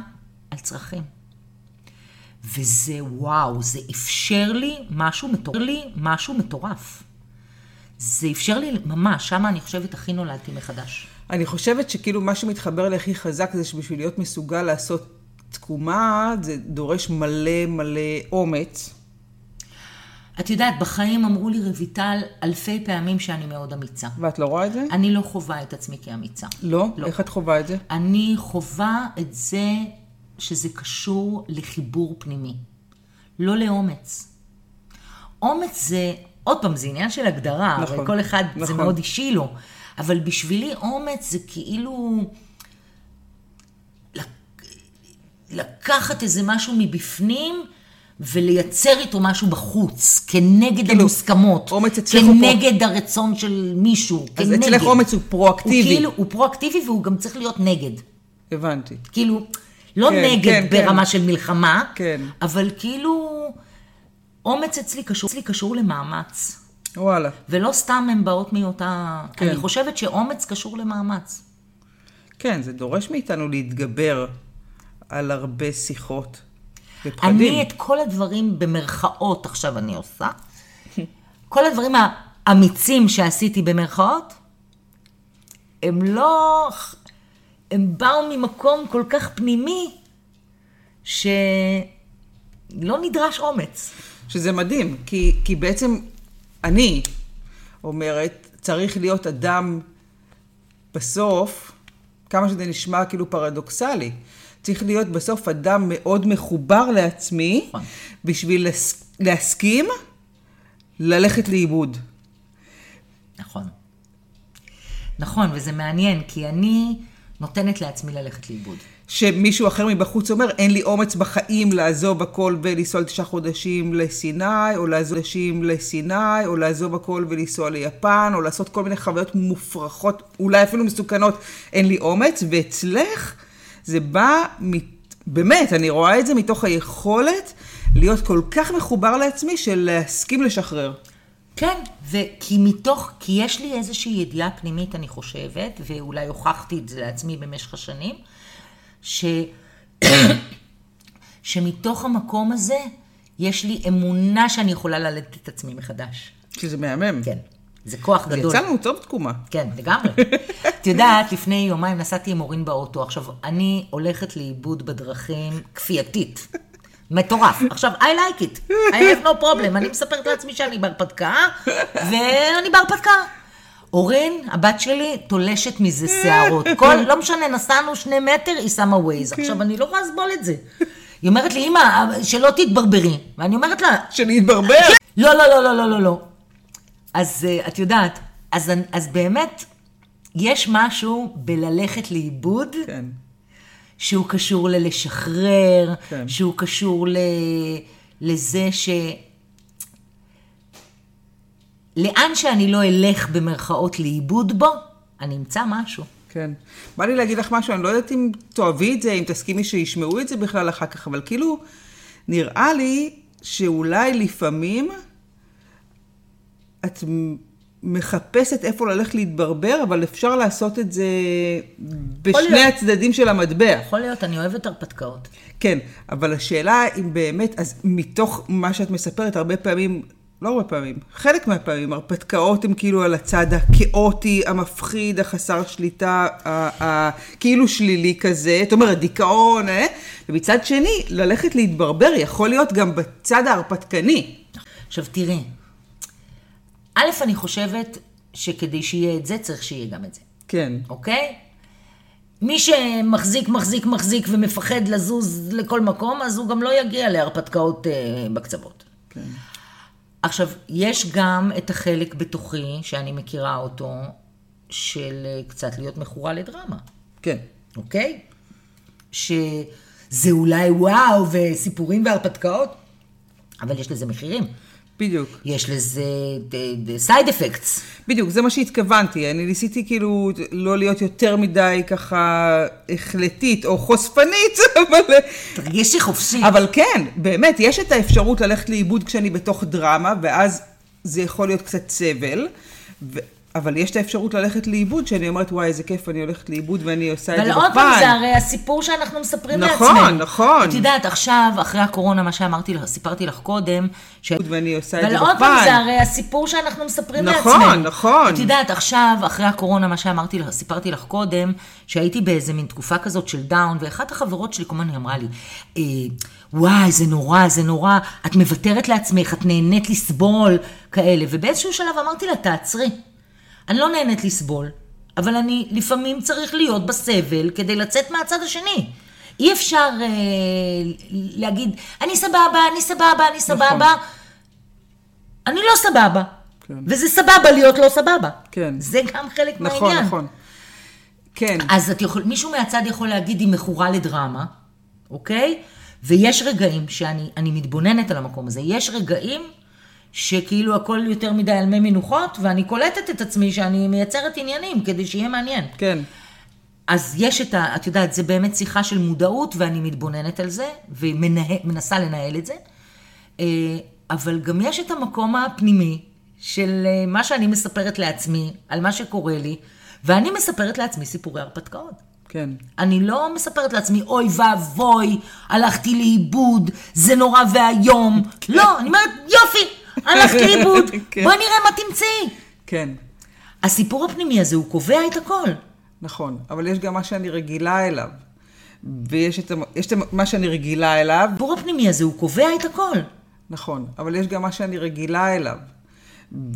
על צרכים. וזה וואו, זה אפשר לי משהו מטורף. לי משהו מטורף. זה אפשר לי ממש, שמה אני חושבת הכי נולדתי מחדש. אני חושבת שכאילו מה שמתחבר לי הכי חזק זה שבשביל להיות מסוגל לעשות תקומה, זה דורש מלא מלא אומץ. את יודעת, בחיים אמרו לי רויטל אלפי פעמים שאני מאוד אמיצה. ואת לא רואה את זה? אני לא חווה את עצמי כאמיצה. לא? לא. איך את חווה את זה? אני חווה את זה שזה קשור לחיבור פנימי, לא לאומץ. אומץ זה, עוד פעם, זה עניין של הגדרה, נכון, כל אחד נכון. זה מאוד אישי לו, אבל בשבילי אומץ זה כאילו לקחת איזה משהו מבפנים, ולייצר איתו משהו בחוץ, כנגד כאילו, המוסכמות, אומץ אצלך כנגד פרו... הרצון של מישהו, אז כנגד. אצלך אומץ הוא פרואקטיבי. הוא כאילו, הוא פרואקטיבי והוא גם צריך להיות נגד. הבנתי. כאילו, לא כן, נגד כן, ברמה כן. של מלחמה, כן. אבל כאילו, אומץ אצלי קשור, אצלי קשור למאמץ. וואלה. ולא סתם הן באות מאותה... כן. אני חושבת שאומץ קשור למאמץ. כן, זה דורש מאיתנו להתגבר על הרבה שיחות ופחדים. אני את כל הדברים במרכאות עכשיו אני עושה. כל הדברים האמיצים שעשיתי במרכאות, הם לא... הם באו ממקום כל כך פנימי, שלא נדרש אומץ. שזה מדהים, כי, כי בעצם אני אומרת, צריך להיות אדם בסוף, כמה שזה נשמע כאילו פרדוקסלי, צריך להיות בסוף אדם מאוד מחובר לעצמי, נכון. בשביל לס- להסכים ללכת לאיבוד. נכון. נכון, וזה מעניין, כי אני נותנת לעצמי ללכת לאיבוד. שמישהו אחר מבחוץ אומר, אין לי אומץ בחיים לעזוב הכל ולנסוע לתשעה חודשים לסיני, או לעזוב חודשים לסיני, או לעזוב הכל ולנסוע ליפן, או לעשות כל מיני חוויות מופרכות, אולי אפילו מסוכנות, אין לי אומץ, ואצלך זה בא, מת- באמת, אני רואה את זה מתוך היכולת להיות כל כך מחובר לעצמי של להסכים לשחרר. כן, וכי מתוך, כי יש לי איזושהי ידיעה פנימית, אני חושבת, ואולי הוכחתי את זה לעצמי במשך השנים, ש... שמתוך המקום הזה, יש לי אמונה שאני יכולה ללדת את עצמי מחדש. שזה מהמם. כן, זה כוח זה גדול. יצא לנו טוב תקומה. כן, לגמרי. את יודעת, לפני יומיים נסעתי עם אורין באוטו. עכשיו, אני הולכת לאיבוד בדרכים כפייתית. מטורף. עכשיו, I like it. I have no problem. אני מספרת לעצמי שאני בהרפתקה, ואני בהרפתקה. אורין, הבת שלי, תולשת מזה שערות. כל, לא משנה, נסענו שני מטר, היא שמה ווייז. עכשיו, אני לא יכולה לסבול את זה. היא אומרת לי, אמא, שלא תתברברי. ואני אומרת לה, שנתברבר. לא, לא, לא, לא, לא, לא, לא. אז uh, את יודעת, אז, אז באמת, יש משהו בללכת לאיבוד, כן. שהוא קשור ללשחרר, כן. שהוא קשור ל, לזה ש... לאן שאני לא אלך במרכאות לאיבוד בו, אני אמצא משהו. כן. בא לי להגיד לך משהו, אני לא יודעת אם תאהבי את זה, אם תסכימי שישמעו את זה בכלל אחר כך, אבל כאילו, נראה לי שאולי לפעמים את מחפשת איפה ללכת להתברבר, אבל אפשר לעשות את זה בשני להיות. הצדדים של המטבע. יכול להיות, אני אוהבת הרפתקאות. כן, אבל השאלה אם באמת, אז מתוך מה שאת מספרת, הרבה פעמים, לא הרבה פעמים, חלק מהפעמים, הרפתקאות הן כאילו על הצד הכאוטי, המפחיד, החסר שליטה, ה- ה- כאילו שלילי כזה, זאת אומרת, דיכאון, אה? ומצד שני, ללכת להתברבר יכול להיות גם בצד ההרפתקני. עכשיו תראי, א', אני חושבת שכדי שיהיה את זה, צריך שיהיה גם את זה. כן, אוקיי? מי שמחזיק, מחזיק, מחזיק ומפחד לזוז לכל מקום, אז הוא גם לא יגיע להרפתקאות אה, בקצוות. כן. עכשיו, יש גם את החלק בתוכי, שאני מכירה אותו, של אה, קצת להיות מכורה לדרמה, כן. אוקיי? שזה אולי וואו, וסיפורים והרפתקאות, אבל יש לזה מחירים. בדיוק. יש לזה סייד אפקטס. בדיוק, זה מה שהתכוונתי. אני ניסיתי כאילו לא להיות יותר מדי ככה החלטית או חושפנית, אבל... תרגישי חופשי. אבל כן, באמת, יש את האפשרות ללכת לאיבוד כשאני בתוך דרמה, ואז זה יכול להיות קצת סבל, ו... אבל יש את האפשרות ללכת לאיבוד, שאני אומרת, וואי, איזה כיף, אני הולכת לאיבוד ואני עושה את אבל זה עוד פעם, זה בפן. הרי הסיפור שאנחנו מספרים נכון, לעצמנו. נכון. את יודעת, עכשיו, אחרי הקורונה, מה שאמרתי לך, סיפרתי לך קודם, ש... ואני עושה את אבל זה עוד פעם, בפן. זה הרי הסיפור שאנחנו מספרים נכון, לעצמנו. נכון. את יודעת, עכשיו, אחרי הקורונה, מה שאמרתי לך, סיפרתי לך קודם, שהייתי באיזה מין תקופה כזאת של דאון, ואחת החברות שלי כל הזמן אמרה לי, אה, וואי, זה נורא, זה נורא, את מוותרת לעצמך, את נהנית לסבול, כאלה. ובאיזשהו שלב אמרתי לה, תעצרי. אני לא נהנית לסבול, אבל אני לפעמים צריך להיות בסבל כדי לצאת מהצד השני. אי אפשר אה, להגיד, אני סבבה, אני סבבה, אני סבבה. נכון. אני לא סבבה. כן. וזה סבבה להיות לא סבבה. כן. זה גם חלק נכון, מהעניין. נכון. כן, אז את יכול, מישהו מהצד יכול להגיד, היא מכורה לדרמה, אוקיי? ויש רגעים שאני אני מתבוננת על המקום הזה. יש רגעים שכאילו הכל יותר מדי על מי מנוחות, ואני קולטת את עצמי שאני מייצרת עניינים כדי שיהיה מעניין. כן. אז יש את ה... את יודעת, זה באמת שיחה של מודעות, ואני מתבוננת על זה, ומנסה לנהל את זה. אה, אבל גם יש את המקום הפנימי של אה, מה שאני מספרת לעצמי, על מה שקורה לי, ואני מספרת לעצמי סיפורי הרפתקאות. כן. אני לא מספרת לעצמי, אוי ואבוי, הלכתי לאיבוד, זה נורא ואיום. לא, אני אומרת, יופי, הלכתי לאיבוד, כן. בואי נראה מה תמצאי. כן. הסיפור הפנימי הזה, הוא קובע את הכל. נכון, אבל יש גם מה שאני רגילה אליו. ויש את, את מה שאני רגילה אליו, הסיפור הפנימי הזה, הוא קובע את הכל. נכון, אבל יש גם מה שאני רגילה אליו.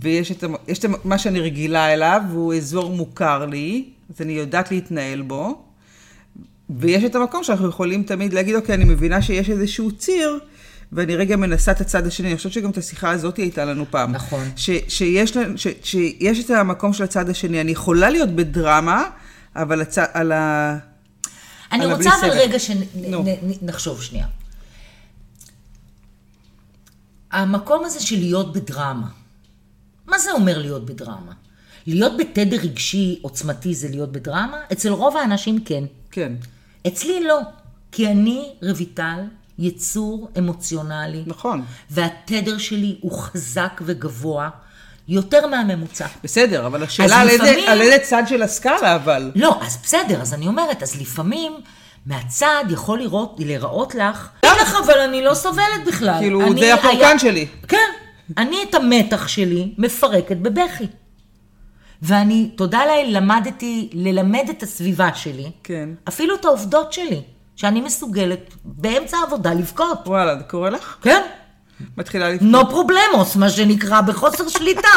ויש את, את מה שאני רגילה אליו, והוא אזור מוכר לי, אז אני יודעת להתנהל בו. ויש את המקום שאנחנו יכולים תמיד להגיד, אוקיי, אני מבינה שיש איזשהו ציר, ואני רגע מנסה את הצד השני. אני חושבת שגם את השיחה הזאת הייתה לנו פעם. נכון. ש, שיש, ש, שיש את המקום של הצד השני. אני יכולה להיות בדרמה, אבל הצ, על ה... אני על רוצה אבל. רגע. שנחשוב שנייה. המקום הזה של להיות בדרמה, מה זה אומר להיות בדרמה? להיות בתדר רגשי עוצמתי זה להיות בדרמה? אצל רוב האנשים כן. כן, אצלי לא, כי אני, רויטל, יצור אמוציונלי. נכון. והתדר שלי הוא חזק וגבוה יותר מהממוצע. בסדר, אבל השאלה על איזה, לפעמים- על איזה צד של הסקאלה, אבל... לא, אז בסדר, אז אני אומרת, אז לפעמים מהצד יכול לראות, להיראות לך, אין לך, אבל אני לא סובלת בכלל. כאילו, זה הפורקן היה- שלי. כן, אני את המתח שלי מפרקת בבכי. ואני, תודה לאל, למדתי ללמד את הסביבה שלי, כן. אפילו את העובדות שלי, שאני מסוגלת באמצע העבודה לבכות. וואלה, זה קורה לך? כן, מתחילה לפ... נו פרובלמוס, מה שנקרא, בחוסר שליטה.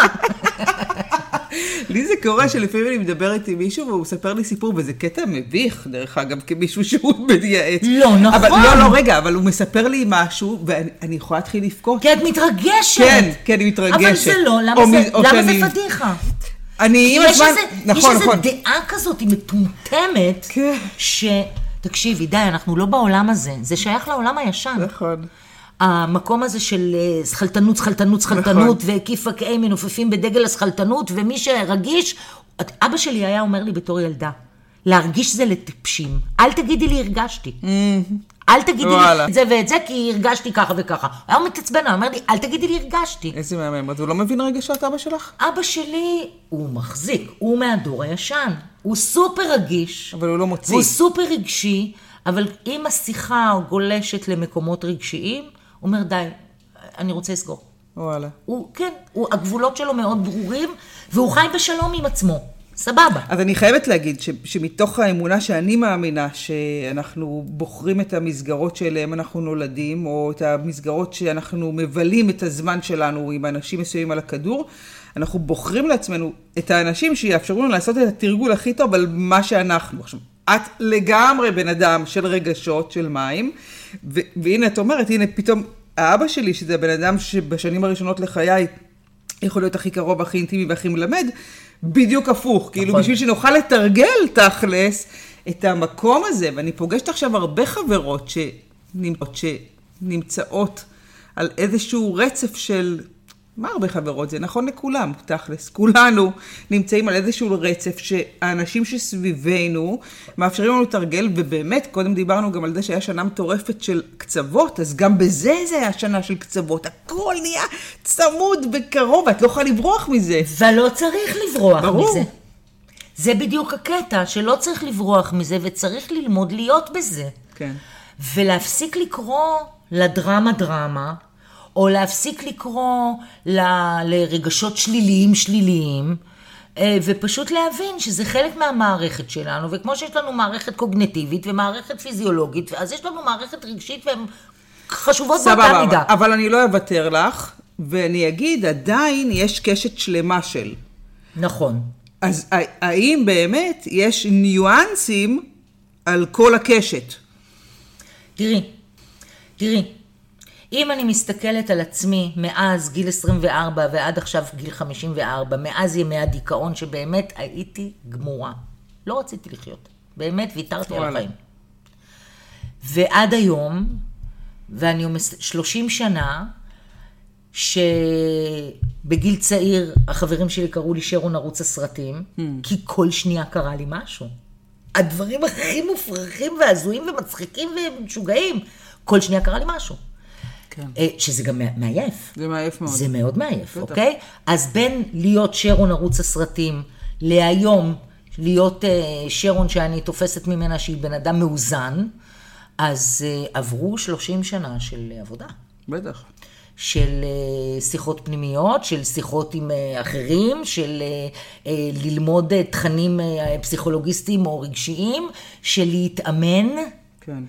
לי זה קורה שלפעמים אני מדברת עם מישהו והוא מספר לי סיפור, וזה קטע מביך, דרך אגב, כמישהו שהוא מייעץ. לא, נכון. אבל, לא, לא, רגע, אבל הוא מספר לי משהו, ואני אני יכולה להתחיל לבכות. כי את מתרגשת. כן, כן, היא מתרגשת. אבל זה לא, למה, זה, למה שאני- זה פדיחה? אני עם יש הזמן... איזה, נכון, יש נכון. איזה דעה כזאת, היא מטומטמת, כן. ש... תקשיבי, די, אנחנו לא בעולם הזה, זה שייך לעולם הישן. נכון. המקום הזה של אה, שכלתנות, שכלתנות, שכלתנות, והקיפה כהי מנופפים בדגל השכלתנות, ומי שרגיש, את- אבא שלי היה אומר לי בתור ילדה, להרגיש זה לטיפשים, אל תגידי לי הרגשתי. אל תגידי וואלה. לי את זה ואת זה, כי הרגשתי ככה וככה. היה מתעצבן, הוא אומר לי, אל תגידי לי הרגשתי. איזה מהמם. אז הוא לא מבין רגשות אבא שלך? אבא שלי, הוא מחזיק, הוא מהדור הישן. הוא סופר רגיש. אבל הוא לא מוציא. והוא סופר רגשי, אבל אם השיחה גולשת למקומות רגשיים, הוא אומר, די, אני רוצה לסגור. וואלה. הוא, כן, הוא, הגבולות שלו מאוד ברורים, והוא חי בשלום עם עצמו. סבבה. אז אני חייבת להגיד ש, שמתוך האמונה שאני מאמינה שאנחנו בוחרים את המסגרות שאליהן אנחנו נולדים, או את המסגרות שאנחנו מבלים את הזמן שלנו עם אנשים מסוימים על הכדור, אנחנו בוחרים לעצמנו את האנשים שיאפשרו לנו לעשות את התרגול הכי טוב על מה שאנחנו. עכשיו, את לגמרי בן אדם של רגשות, של מים, ו- והנה את אומרת, הנה פתאום האבא שלי, שזה הבן אדם שבשנים הראשונות לחיי יכול להיות הכי קרוב, הכי אינטימי והכי מלמד, בדיוק הפוך. כאילו, נכון. בשביל שנוכל לתרגל תכלס את המקום הזה, ואני פוגשת עכשיו הרבה חברות שנמצאות על איזשהו רצף של... מה הרבה חברות? זה נכון לכולם, תכלס. כולנו נמצאים על איזשהו רצף שהאנשים שסביבנו מאפשרים לנו לתרגל, ובאמת, קודם דיברנו גם על זה שהיה שנה מטורפת של קצוות, אז גם בזה זה היה שנה של קצוות. הכל נהיה צמוד וקרוב, ואת לא יכולה לברוח מזה. ולא צריך לברוח ברור. מזה. זה בדיוק הקטע, שלא צריך לברוח מזה, וצריך ללמוד להיות בזה. כן. ולהפסיק לקרוא לדרמה דרמה, או להפסיק לקרוא ל, לרגשות שליליים שליליים, אה, ופשוט להבין שזה חלק מהמערכת שלנו, וכמו שיש לנו מערכת קוגנטיבית ומערכת פיזיולוגית, אז יש לנו מערכת רגשית והן חשובות באותה סבבה, מידה. אבל, אבל אני לא אוותר לך, ואני אגיד, עדיין יש קשת שלמה של. נכון. אז האם באמת יש ניואנסים על כל הקשת? תראי, תראי, אם אני מסתכלת על עצמי מאז גיל 24 ועד עכשיו גיל 54, מאז ימי הדיכאון, שבאמת הייתי גמורה. לא רציתי לחיות. באמת ויתרתי על. החיים. ועד היום, ואני אומר, 30 שנה, שבגיל צעיר החברים שלי קראו לי שרון ערוץ הסרטים, כי כל שנייה קרה לי משהו. הדברים הכי מופרכים והזויים ומצחיקים ומשוגעים, כל שנייה קרה לי משהו. כן. אה, שזה גם מעייף. זה מעייף מאוד. זה מאוד מעייף, בטח. אוקיי? אז בין להיות שרון ערוץ הסרטים להיום להיות אה, שרון שאני תופסת ממנה שהיא בן אדם מאוזן, אז אה, עברו 30 שנה של עבודה. בטח. של שיחות פנימיות, של שיחות עם אחרים, של ללמוד תכנים פסיכולוגיסטיים או רגשיים, של להתאמן, כן.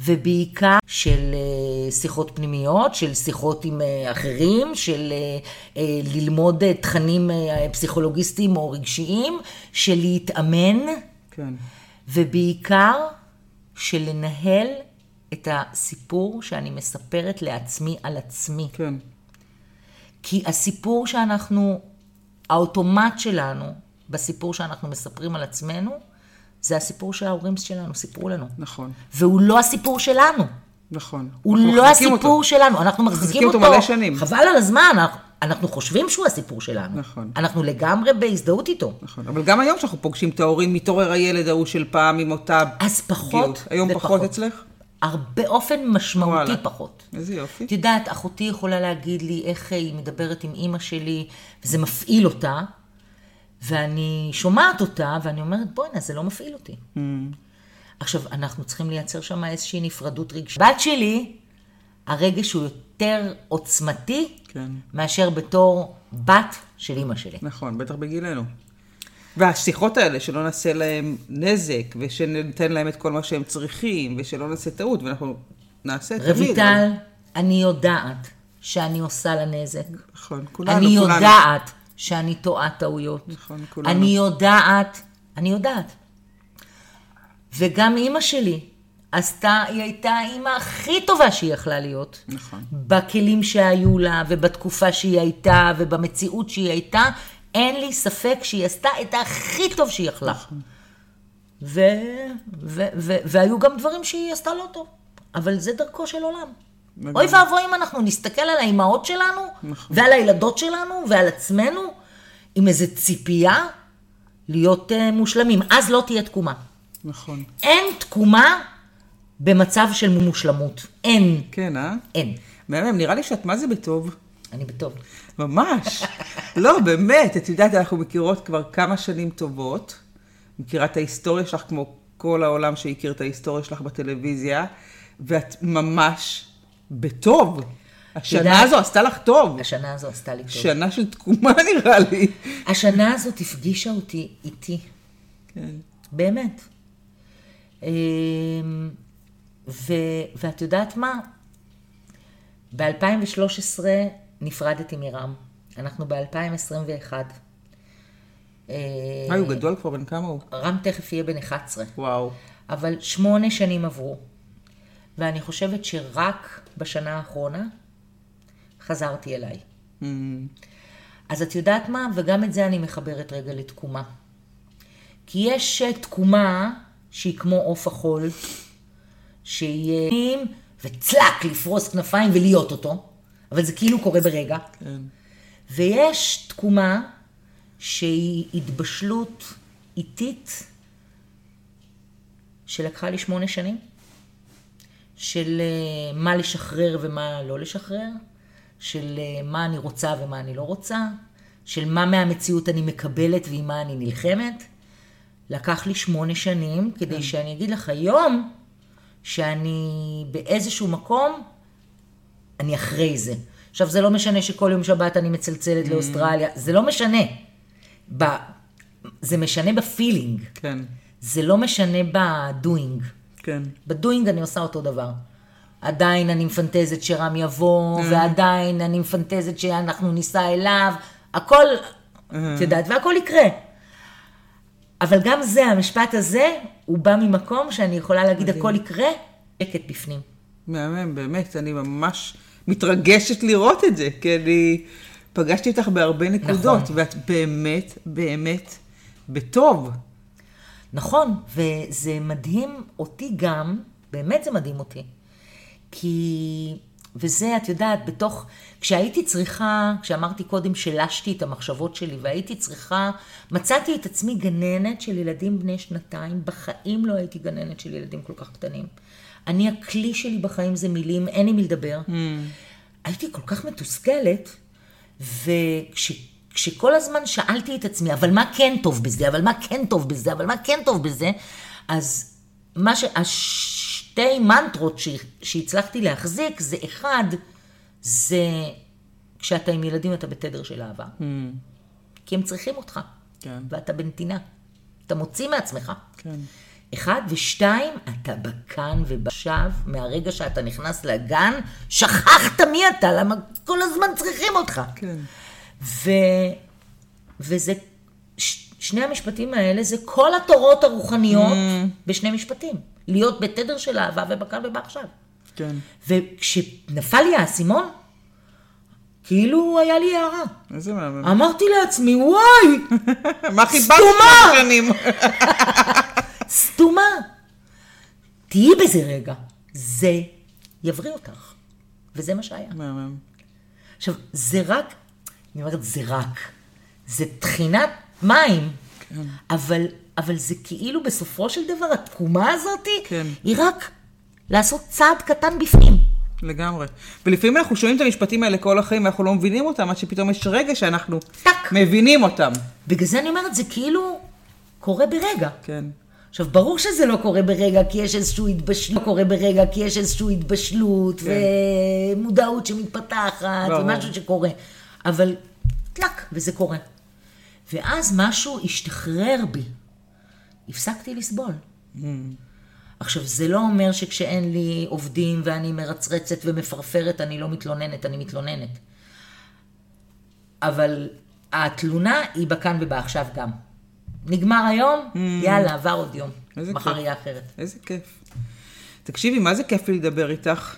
ובעיקר של אה, שיחות פנימיות, של שיחות עם אה, אחרים, של אה, ללמוד תכנים פסיכולוגיסטיים או רגשיים, של להתאמן, כן. ובעיקר של לנהל את הסיפור שאני מספרת לעצמי על עצמי. כן. כי הסיפור שאנחנו, האוטומט שלנו, בסיפור שאנחנו מספרים על עצמנו, זה הסיפור שההורים שלנו סיפרו לנו. נכון, והוא לא הסיפור שלנו. נכון. הוא לא מחזיקים הסיפור אותו. שלנו, אנחנו מחזיקים מחזיקים אותו. אותו מלא שנים. חבל על הזמן, אנחנו, אנחנו חושבים שהוא הסיפור שלנו. נכון. אנחנו לגמרי בהזדהות איתו. נכון, אבל גם היום שאנחנו פוגשים את ההורים, מתעורר הילד ההוא של פעם עם אותה אז פחות פגיעות. היום ופחות. פחות אצלך? הרבה, באופן משמעותי וואלה. פחות. איזה יופי. את יודעת, אחותי יכולה להגיד לי איך היא מדברת עם אימא שלי, וזה מפעיל אותה, ואני שומעת אותה, ואני אומרת, בואנה, זה לא מפעיל אותי. Mm. עכשיו, אנחנו צריכים לייצר שם איזושהי נפרדות רגשית. בת שלי, הרגש הוא יותר עוצמתי כן, מאשר בתור בת של אימא שלי. נכון, בטח בגילנו. והשיחות האלה, שלא נעשה להם נזק, ושניתן להם את כל מה שהם צריכים, ושלא נעשה טעות, ואנחנו נעשה תמיד. רויטל, אני יודעת שאני עושה לה נזק. נכון, כולנו, אני כולנו. יודעת שאני טועה טעויות. נכון, כולנו. אני יודעת, אני יודעת. וגם אימא שלי עשתה, היא הייתה האימא הכי טובה שהיא יכלה להיות. נכון. בכלים שהיו לה, ובתקופה שהיא הייתה, ובמציאות שהיא הייתה, אין לי ספק שהיא עשתה את הכי טוב שהיא יכלה. נכון. ו- ו- ו- והיו גם דברים שהיא עשתה לא טוב, אבל זה דרכו של עולם. אוי ואבוי אם אנחנו נסתכל על האימהות שלנו, נכון. ועל הילדות שלנו, ועל עצמנו, עם איזו ציפייה להיות uh, מושלמים. אז לא תהיה תקומה. נכון. אין תקומה במצב של מושלמות. אין. כן, אה? אין. מהמם, נראה לי שאת מה זה בטוב. אני בטוב. ממש. לא, באמת, את יודעת, אנחנו מכירות כבר כמה שנים טובות. מכירה את ההיסטוריה שלך כמו כל העולם שהכיר את ההיסטוריה שלך בטלוויזיה, ואת ממש בטוב. השנה הזו עשתה לך טוב. השנה הזו עשתה לי טוב. שנה של תקומה נראה לי. השנה הזאת הפגישה אותי איתי. כן. באמת. אמ, ו, ואת יודעת מה? ב-2013 נפרדתי מרם. אנחנו ב-2021. מה, הוא גדול כבר? בן כמה הוא? רם תכף יהיה בן 11. וואו. אבל שמונה שנים עברו, ואני חושבת שרק בשנה האחרונה חזרתי אליי. Mm, אז את יודעת מה? וגם את זה אני מחברת רגע לתקומה. כי יש אה, תקומה שהיא כמו עוף החול, שהיא וצלק, לפרוס כנפיים ולהיות אותו, אבל זה כאילו קורה ברגע. כן. ויש תקומה שהיא התבשלות איטית שלקחה לי שמונה שנים, של אה, מה לשחרר ומה לא לשחרר, של אה, מה אני רוצה ומה אני לא רוצה, של מה מהמציאות אני מקבלת ועם מה אני נלחמת. לקח לי שמונה שנים כדי שאני אגיד לך היום שאני באיזשהו מקום אני אחרי זה. עכשיו, זה לא משנה שכל יום שבת אני מצלצלת לאוסטרליה, זה לא משנה. ב... זה משנה ב feeling, כן. זה לא משנה ב doing. כן. ב doing אני עושה אותו דבר. עדיין אני מפנטזת שרם יבוא, ועדיין אני מפנטזת שאנחנו ניסע אליו, הכל, את יודעת, והכל יקרה. אבל גם זה, המשפט הזה, הוא בא ממקום שאני יכולה להגיד הכל יקרה, שקט בפנים. מהמם, באמת, אני ממש מתרגשת לראות את זה, כי אני פגשתי אותך בהרבה נקודות, נכון. ואת באמת, באמת, בטוב. נכון, וזה מדהים אותי גם, באמת זה מדהים אותי. כי, וזה, את יודעת, בתוך, כשהייתי צריכה, כשאמרתי קודם שלשתי את המחשבות שלי, והייתי צריכה, מצאתי את עצמי גננת של ילדים בני שנתיים, בחיים לא הייתי גננת של ילדים כל כך קטנים. אני, הכלי שלי בחיים זה מילים, אין עם מי לדבר. הייתי כל כך מתוסכלת, וכשכל הזמן שאלתי את עצמי, אבל מה כן טוב בזה, אבל מה כן טוב בזה, אבל מה כן טוב בזה, אז מה ש... השתי מנטרות ש... שהצלחתי להחזיק, זה אחד, זה כשאתה עם ילדים אתה בתדר של אהבה. כי הם צריכים אותך, כן. ואתה בנתינה. אתה מוציא מעצמך. כן. אחד, ושתיים, אתה בכאן ובשב, מהרגע שאתה נכנס לגן, שכחת מי אתה, למה כל הזמן צריכים אותך. כן. ו... וזה, ש... שני המשפטים האלה זה כל התורות הרוחניות בשני משפטים. להיות בתדר של אהבה ובכאן ובעכשיו. כן. וכשנפל לי האסימון, כאילו היה לי הערה. איזה מהמם. אמרתי לעצמי, וואי, מה חיפשת סתומה! שנים? סתומה. תהיי בזה רגע, זה יבריא אותך. וזה מה שהיה. מהמם. עכשיו, זה רק, אני אומרת, זה רק, זה טחינת מים, אבל, אבל זה כאילו בסופו של דבר, התקומה הזאת, כן. היא רק לעשות צעד קטן בפנים. לגמרי. ולפעמים אנחנו שומעים את המשפטים האלה כל החיים ואנחנו לא מבינים אותם, עד שפתאום יש רגע שאנחנו טק. מבינים אותם. בגלל זה אני אומרת, זה כאילו קורה ברגע. כן. עכשיו, ברור שזה לא קורה ברגע, כי יש איזושהי התבשלות, לא קורה ברגע, כי יש איזושהי התבשלות, כן. ומודעות שמתפתחת, ברור. ומשהו שקורה. אבל טלק, וזה קורה. ואז משהו השתחרר בי. הפסקתי לסבול. עכשיו, זה לא אומר שכשאין לי עובדים ואני מרצרצת ומפרפרת, אני לא מתלוננת, אני מתלוננת. אבל התלונה היא בכאן ובעכשיו גם. נגמר היום, יאללה, עבר עוד יום. מחר כיף. יהיה אחרת. איזה כיף. תקשיבי, מה זה כיף לי לדבר איתך?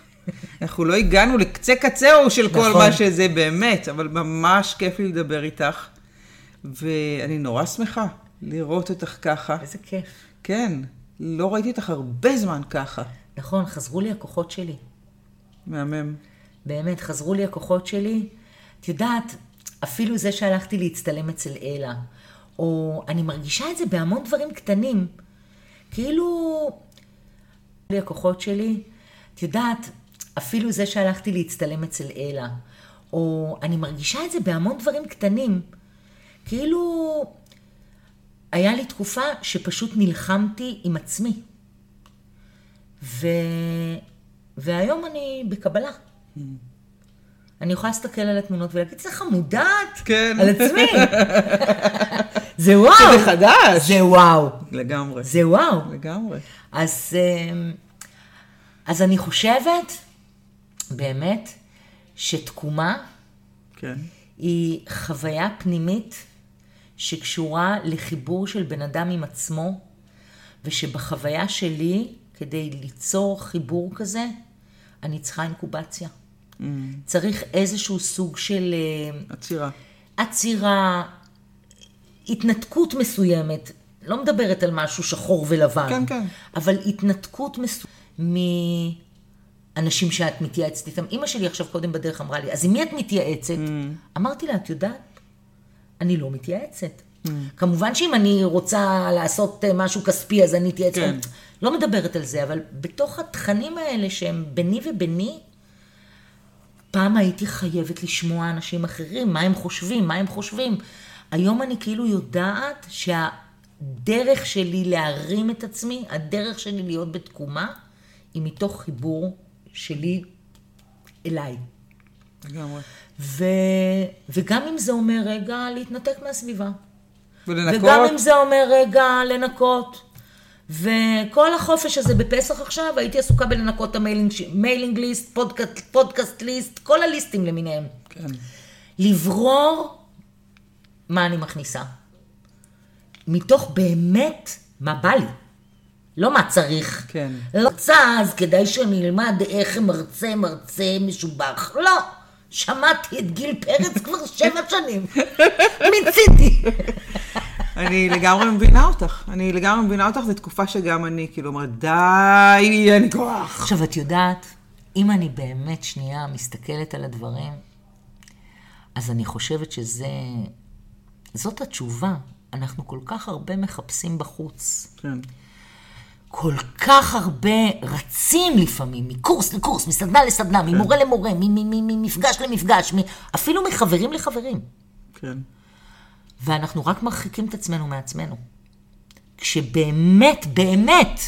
אנחנו לא הגענו לקצה קצהו של כל נכון. מה שזה באמת, אבל ממש כיף לי לדבר איתך. ואני נורא שמחה לראות אותך ככה. איזה כיף. כן, לא ראיתי אותך הרבה זמן ככה. נכון, חזרו לי הכוחות שלי. מהמם. באמת, חזרו לי הכוחות שלי. את יודעת, אפילו זה שהלכתי להצטלם אצל אלה, או אני מרגישה את זה בהמון דברים קטנים. כאילו, לי הכוחות שלי, את יודעת, אפילו זה שהלכתי להצטלם אצל אלה, או אני מרגישה את זה בהמון דברים קטנים. כאילו, היה לי תקופה שפשוט נלחמתי עם עצמי. ו... והיום אני בקבלה. אני יכולה להסתכל על התמונות ולהגיד, זה חמודת כן. על עצמי. זה וואו. זה חדש. זה וואו. לגמרי. זה וואו. לגמרי. אז, אמ, אז אני חושבת, באמת, שתקומה כן. היא חוויה פנימית שקשורה לחיבור של בן אדם עם עצמו, ושבחוויה שלי, כדי ליצור חיבור כזה, אני צריכה אינקובציה. Mm. צריך איזשהו סוג של אה, עצירה. עצירה, התנתקות מסוימת. לא מדברת על משהו שחור ולבן. כן, כן. אבל התנתקות מסוימת מאנשים שאת מתייעצת איתם. אימא שלי עכשיו קודם בדרך אמרה לי, אז עם מי את מתייעצת? Mm. אמרתי לה, את יודעת, אני לא מתייעצת. כמובן שאם אני רוצה לעשות אה, משהו כספי, אז אני אתייעץ. כן. לא מדברת על זה, אבל בתוך התכנים האלה שהם ביני וביני, פעם הייתי חייבת לשמוע אנשים אחרים, מה הם חושבים, מה הם חושבים. היום אני כאילו יודעת שהדרך שלי להרים את עצמי, הדרך שלי להיות בתקומה, היא מתוך חיבור שלי אליי. לגמרי. ו... וגם אם זה אומר רגע להתנתק מהסביבה. ולנקות. וגם אם זה אומר רגע לנקות. וכל החופש הזה בפסח עכשיו, הייתי עסוקה בלנקות את ה mailing list, פודקאסט, פודקאסט list, כל הליסטים למיניהם. כן. לברור מה אני מכניסה. מתוך באמת מה בא לי. לא מה צריך. כן. רוצה, אז כדאי שאני אלמד איך מרצה מרצה משובח. לא. שמעתי את גיל פרץ כבר שבע שנים. מיציתי. אני לגמרי מבינה אותך. אני לגמרי מבינה אותך, זו תקופה שגם אני, כאילו, אומרת, די, אין כוח. עכשיו, את יודעת, אם אני באמת שנייה מסתכלת על הדברים, אז אני חושבת שזה... זאת התשובה. אנחנו כל כך הרבה מחפשים בחוץ. כן. כל כך הרבה רצים לפעמים, מקורס לקורס, מסדנה לסדנה, ממורה למורה, ממפגש למפגש, מ- אפילו מחברים לחברים. כן. ואנחנו רק מרחיקים את עצמנו מעצמנו. כשבאמת, באמת,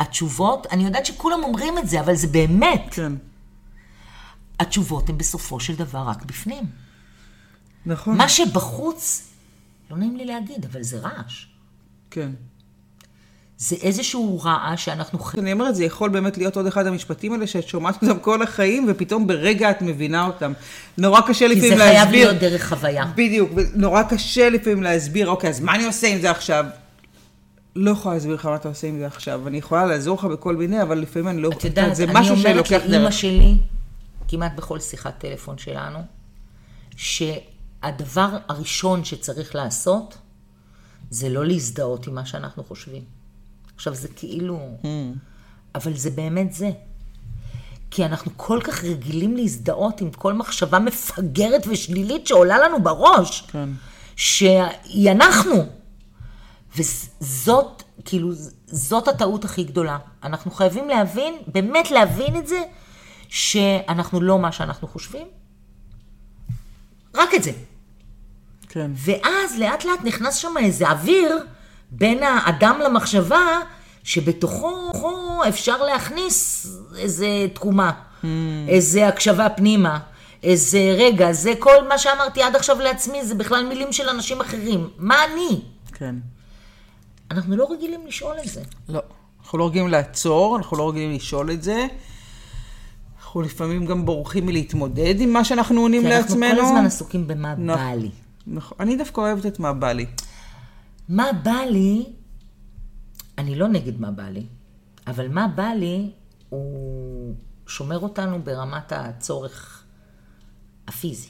התשובות, אני יודעת שכולם אומרים את זה, אבל זה באמת, כן. התשובות הן בסופו של דבר רק בפנים. נכון. מה שבחוץ, לא נעים לי להגיד, אבל זה רעש. כן. זה איזשהו רעש שאנחנו חייבים. אני אומרת, זה יכול באמת להיות עוד אחד המשפטים האלה שאת שומעת אותם כל החיים, ופתאום ברגע את מבינה אותם. נורא קשה כי לפעמים זה להסביר. חייב להיות דרך חוויה. בדיוק, ונורא קשה לפעמים להסביר, אוקיי, אז מה אני עושה עם זה עכשיו? לא יכולה להסביר לך מה אתה עושה עם זה עכשיו. אני יכולה לעזור לך בכל מיני, אבל לפעמים אני לא... את יודעת, זה אני משהו אומרת שלוקח לאימא. שלי, כמעט בכל שיחת טלפון שלנו, שהדבר הראשון שצריך לעשות, זה לא להזדהות עם מה שאנחנו חושבים. עכשיו, זה כאילו... Mm. אבל זה באמת זה. כי אנחנו כל כך רגילים להזדהות עם כל מחשבה מפגרת ושלילית שעולה לנו בראש, כן. שהיא אנחנו. וזאת, כאילו, זאת הטעות הכי גדולה. אנחנו חייבים להבין, באמת להבין את זה, שאנחנו לא מה שאנחנו חושבים. רק את זה. כן. ואז לאט לאט נכנס שם איזה אוויר בין האדם למחשבה, שבתוכו אפשר להכניס איזה תקומה, Hmm. איזה הקשבה פנימה, איזה רגע, זה כל מה שאמרתי עד עכשיו לעצמי, זה בכלל מילים של אנשים אחרים. מה אני? כן. אנחנו לא רגילים לשאול את זה. לא. אנחנו לא רגילים לעצור, אנחנו לא רגילים לשאול את זה. אנחנו לפעמים גם בורחים מלהתמודד עם מה שאנחנו עונים כי אנחנו לעצמנו. כל הזמן עסוקים במה נכון. בא לי. נכון. אני דווקא אוהבת את מה בא לי. מה בא לי, אני לא נגד מה בא לי, אבל מה בא לי, הוא שומר אותנו ברמת הצורך הפיזי.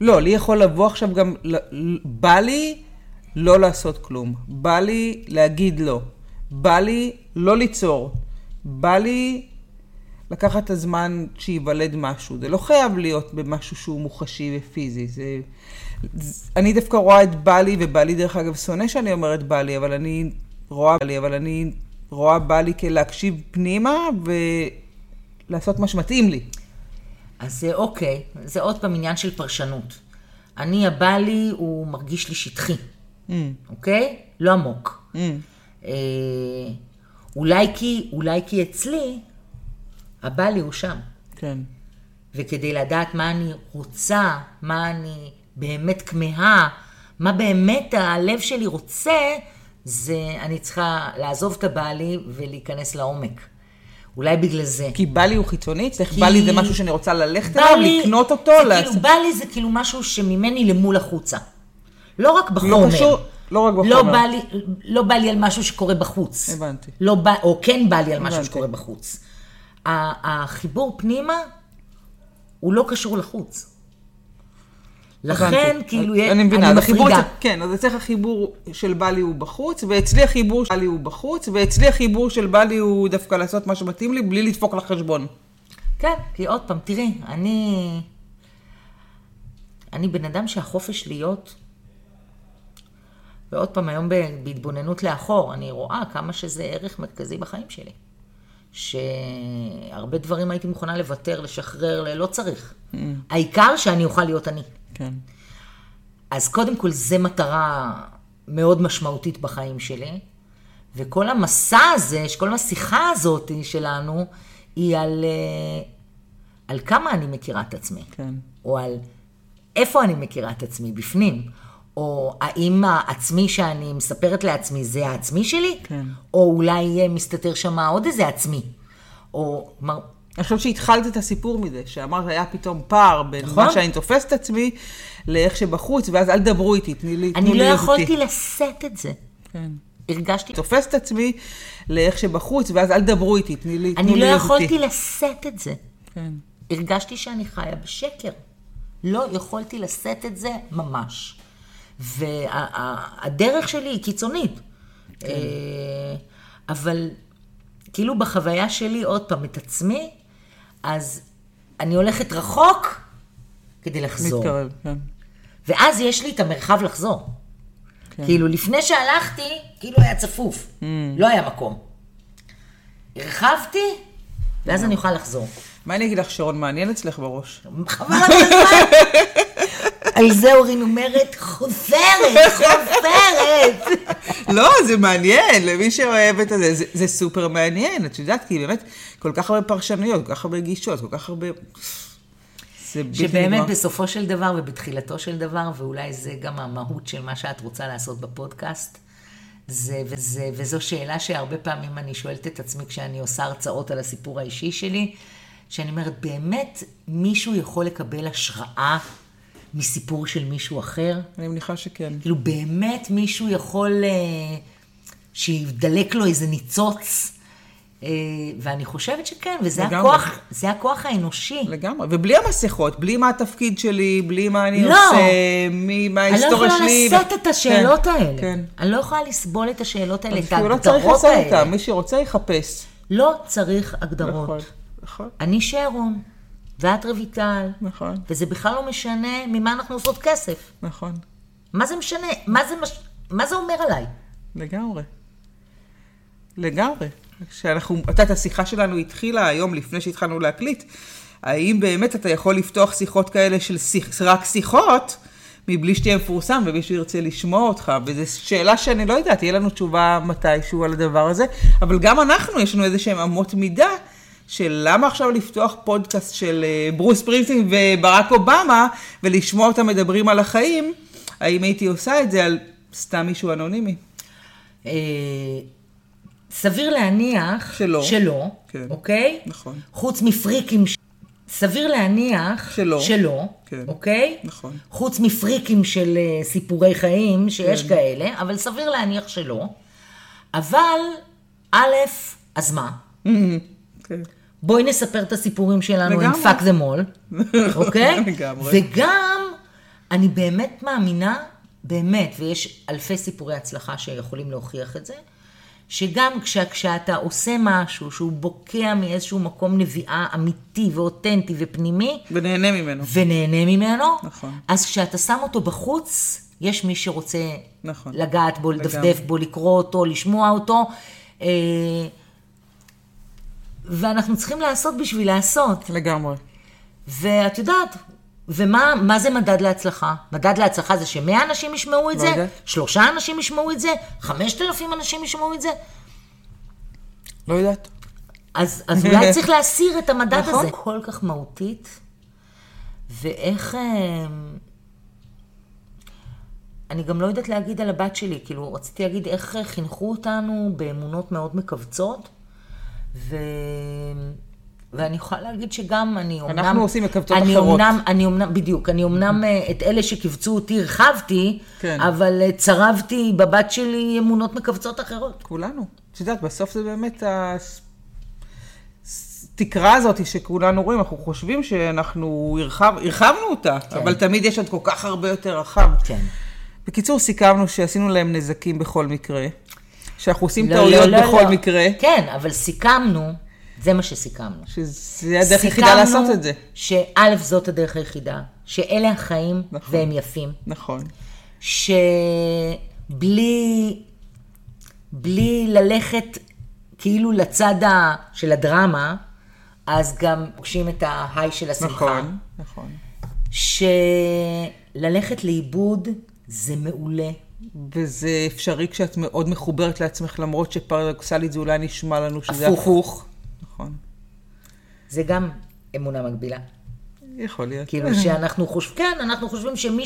לא, לי יכול לבוא עכשיו גם, בא לי לא לעשות כלום. בא לי להגיד לא. בא לי לא ליצור. בא לי לקחת את הזמן שייוולד משהו. זה לא חייב להיות במשהו שהוא מוחשי ופיזי. זה... אני דווקא רואה את בא לי, ובא לי דרך אגב שונא שאני אומרת בא לי, אבל אני רואה בא לי, אבל אני רואה בא לי כלהקשיב פנימה ולעשות מה שמתאים לי. אז זה אוקיי, זה עוד פעם עניין של פרשנות. אני, הבא לי, הוא מרגיש לי שטחי, Mm, אוקיי? לא עמוק. mm, אה, אולי כי, אולי כי אצלי, הבא לי הוא שם. כן. וכדי לדעת מה אני רוצה, מה אני באמת כמהה, מה באמת הלב שלי רוצה, זה אני צריכה לעזוב את הבעלי ולהיכנס לעומק. אולי בגלל זה. כי בא לי הוא חיצוני? אצלך כי- בא לי זה משהו שאני רוצה ללכת אליו, לי- לקנות אותו? זה לעשות- כאילו, בא לי זה כאילו משהו שממני למול החוצה. לא רק בחומר. לא קשור, לא רק בחומר. לא בא, לי, לא בא לי על משהו שקורה בחוץ. הבנתי. לא בא, או כן בא לי על משהו הבנתי. שקורה בחוץ. החיבור פנימה הוא לא קשור לחוץ. לכן. כאילו, אני מבינה, החיבור מפרידה. כן, אז אצלך החיבור של בא לי הוא בחוץ, ואצלי החיבור של בא לי הוא בחוץ, ואצלי החיבור של בא לי הוא דווקא לעשות מה שמתאים לי, בלי לדפוק לחשבון. כן, כי עוד פעם, תראי, אני... אני בן אדם שהחופש להיות, ועוד פעם, היום בהתבוננות לאחור, אני רואה כמה שזה ערך מרכזי בחיים שלי. שהרבה דברים הייתי מוכנה לוותר, לשחרר, לא צריך. העיקר שאני אוכל להיות אני. כן. אז קודם כל, זו מטרה מאוד משמעותית בחיים שלי, וכל המסע הזה, כל השיחה הזאת שלנו, היא על, אה, על כמה אני מכירה את עצמי, כן. או על איפה אני מכירה את עצמי, בפנים, או האם העצמי שאני מספרת לעצמי זה העצמי שלי, כן. או אולי מסתתר שם עוד איזה עצמי, או... כלומר, אני חושבת שהתחלת את הסיפור מזה, שאמרת היה פתאום פער בין נכון. מה שאני תופסת את עצמי לאיך שבחוץ, ואז אל תדברו איתי, תני לי, אני לא יכולתי. לשאת את זה. כן. הרגשתי תופסת את עצמי לאיך שבחוץ, ואז אל תדברו איתי, תני לי, אני לא יכולתי. לשאת את זה. כן. הרגשתי שאני חיה בשקר. לא יכולתי לשאת את זה ממש. והדרך שלי היא קיצונית. אה, אבל כאילו בחוויה שלי, עוד פעם, את עצמי, אז אני הולכת רחוק כדי לחזור. מתקרב, כן. ואז יש לי את המרחב לחזור. כן. כאילו, לפני שהלכתי, כאילו היה צפוף. Mm. לא היה מקום. הרחבתי, ואז אני אוכל לחזור. מה אני אגיד לך, שרון, מעניין אצלך בראש? חבל על הזמן. על זה אורין אומרת, חוזרת, חוזרת. לא, זה מעניין, למי שאוהב את זה, זה, זה סופר מעניין, את יודעת, כי באמת, כל כך הרבה פרשנויות, כל כך הרבה גישות, כל כך הרבה... זה בלתי שבאמת נגמר. בסופו של דבר ובתחילתו של דבר, ואולי זה גם המהות של מה שאת רוצה לעשות בפודקאסט, זה, וזה, וזו שאלה שהרבה פעמים אני שואלת את עצמי כשאני עושה הרצאות על הסיפור האישי שלי, שאני אומרת, באמת מישהו יכול לקבל השראה מסיפור של מישהו אחר? אני מניחה שכן. כאילו באמת מישהו יכול אה, שידלק לו איזה ניצוץ, אה, ואני חושבת שכן, וזה לגמרי. הכוח, זה הכוח האנושי. לגמרי, ובלי המסכות, בלי מה התפקיד שלי, בלי מה אני לא. עושה, מי, מה אני לא ההיסטוריה יכולה שלי. לשאת את השאלות כן, האלה. כן. אני לא יכולה לסבול את השאלות האלה, את אפילו לא צריך ההגדרות לעשות האלה. אותם, מי שרוצה יחפש. לא צריך הגדרות. נכון, נכון, אני שרון, ואת רויטל, נכון, וזה בכלל לא משנה ממה אנחנו עושות כסף. נכון, מה זה משנה? מה זה, מש... מה זה אומר עליי? לגמרי. לגמרי. כשאנחנו, את יודעת, השיחה שלנו התחילה היום לפני שהתחלנו להקליט. האם באמת אתה יכול לפתוח שיחות כאלה של שיח, רק שיחות, מבלי שתהיה מפורסם ומישהו ירצה לשמוע אותך? וזו שאלה שאני לא יודעת, תהיה לנו תשובה מתישהו על הדבר הזה, אבל גם אנחנו, יש לנו איזה שהן אמות מידה. של למה עכשיו לפתוח פודקאסט של אה, ברוס פרינסטין וברק אובמה ולשמוע אותם מדברים על החיים, האם הייתי עושה את זה על סתם מישהו אנונימי? אה, סביר להניח שלא. שלא, כן. אוקיי? נכון. חוץ מפריקים, סביר להניח שלא. שלא, כן. אוקיי? נכון. חוץ מפריקים של אה, סיפורי חיים, שיש כן. כאלה, אבל סביר להניח שלא. אבל, א', אז מה? כן. בואי נספר את הסיפורים שלנו עם. Fuck them all, אוקיי? לגמרי. וגם, אני באמת מאמינה, באמת, ויש אלפי סיפורי הצלחה שיכולים להוכיח את זה, שגם כש, כשאתה עושה משהו שהוא בוקע מאיזשהו מקום נביעה אמיתי ואותנטי ופנימי, ונהנה ממנו. ונהנה ממנו, נכון. אז כשאתה שם אותו בחוץ, יש מי שרוצה נכון. לגעת בו, לגמרי. לדפדף בו, לקרוא אותו, לשמוע אותו. אה, ואנחנו צריכים לעשות בשביל לעשות. לגמרי. ואת יודעת, ומה מה זה מדד להצלחה? מדד להצלחה זה שמאה אנשים ישמעו את לא זה, יודעת. שלושה אנשים ישמעו את זה, חמשת אלפים אנשים ישמעו את זה. לא יודעת. אז, אז אולי צריך להסיר את המדד נכון. הזה. כל כך מהותית, ואיך... אה, אני גם לא יודעת להגיד על הבת שלי, כאילו, רציתי להגיד איך חינכו אותנו באמונות מאוד מכווצות, ו... ואני יכולה להגיד שגם אני אומנם... אנחנו עושים אני אחרות. אומנם, אני אומנם, בדיוק, אני אומנם אה, את אלה שכיווצו אותי הרחבתי, כן. אבל אה, צרבתי בבת שלי אמונות מכווצות אחרות. כולנו. את יודעת, בסוף זה באמת התקרה הזאת שכולנו רואים, אנחנו חושבים שאנחנו הרחב, הרחבנו אותה, כן. אבל תמיד יש עוד כל כך הרבה יותר רחב. כן. בקיצור, סיכמנו שעשינו להם נזקים בכל מקרה, שאנחנו עושים לא, טעויות לא, לא, בכל לא. מקרה, כן, אבל סיכמנו, זה מה שסיכמנו. שזה הדרך היחידה לעשות את זה. שא', זאת הדרך היחידה, שאלה החיים נכון. והם יפים, נכון. שבלי בלי ללכת כאילו לצד ה, של הדרמה, אז גם פוגשים את ההיי של השמחה. נכון, נכון. שללכת לאיבוד זה מעולה. וזה אפשרי כשאת מאוד מחוברת לעצמך, למרות שפרדוקסלית זה אולי נשמע לנו שזה הפוך. הפוך. נכון. זה גם אמונה מגבילה. יכול להיות. כאילו שאנחנו חושבים, כן, אנחנו חושבים שמי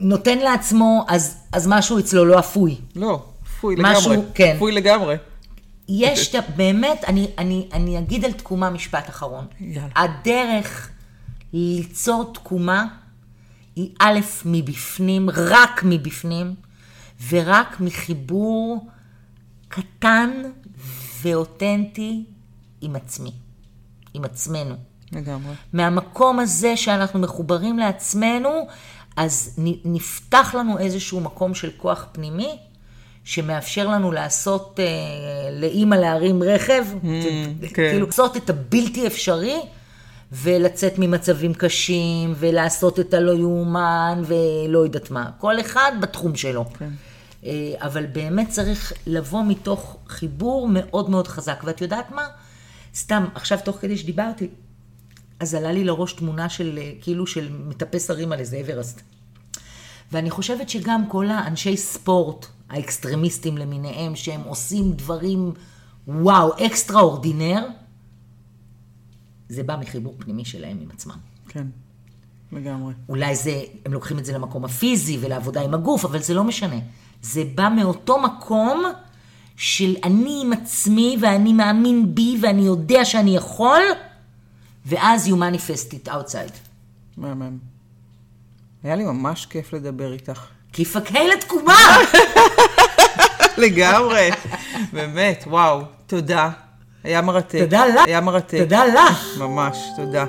שנותן לעצמו, אז, אז משהו אצלו לא אפוי. לא, אפוי משהו, לגמרי. כן. אפוי לגמרי. יש, באמת, אני, אני, אני אגיד על תקומה משפט אחרון. יאללה. הדרך ליצור תקומה היא א', מבפנים, רק מבפנים, ורק מחיבור קטן ואותנטי עם עצמי, עם עצמנו. לגמרי. מהמקום הזה שאנחנו מחוברים לעצמנו, אז נפתח לנו איזשהו מקום של כוח פנימי, שמאפשר לנו לעשות, אה, לאימא להרים רכב, כן. כאילו לעשות את הבלתי אפשרי, ולצאת ממצבים קשים, ולעשות את הלא יאומן, ולא יודעת מה. כל אחד בתחום שלו. כן. אה, אבל באמת צריך לבוא מתוך חיבור מאוד מאוד חזק. ואת יודעת מה? סתם, עכשיו תוך כדי שדיברתי, אז עלה לי לראש תמונה של, אה, כאילו, של מטפס הרים על איזה אוורסט. ואני חושבת שגם כל האנשי ספורט, האקסטרמיסטים למיניהם, שהם עושים דברים, וואו, extraordinaire, זה בא מחיבור פנימי שלהם עם עצמם. כן. לגמרי. אולי זה, הם לוקחים את זה למקום הפיזי ולעבודה עם הגוף, אבל זה לא משנה. זה בא מאותו מקום של אני עם עצמי ואני מאמין בי ואני יודע שאני יכול, ואז you manifest it outside. מהמם. היה לי ממש כיף לדבר איתך. כיפקי לתקומה! לגמרי. באמת, וואו, תודה. היה מרתק. תודה לך. היה מרתק. תודה לך. ממש, תודה.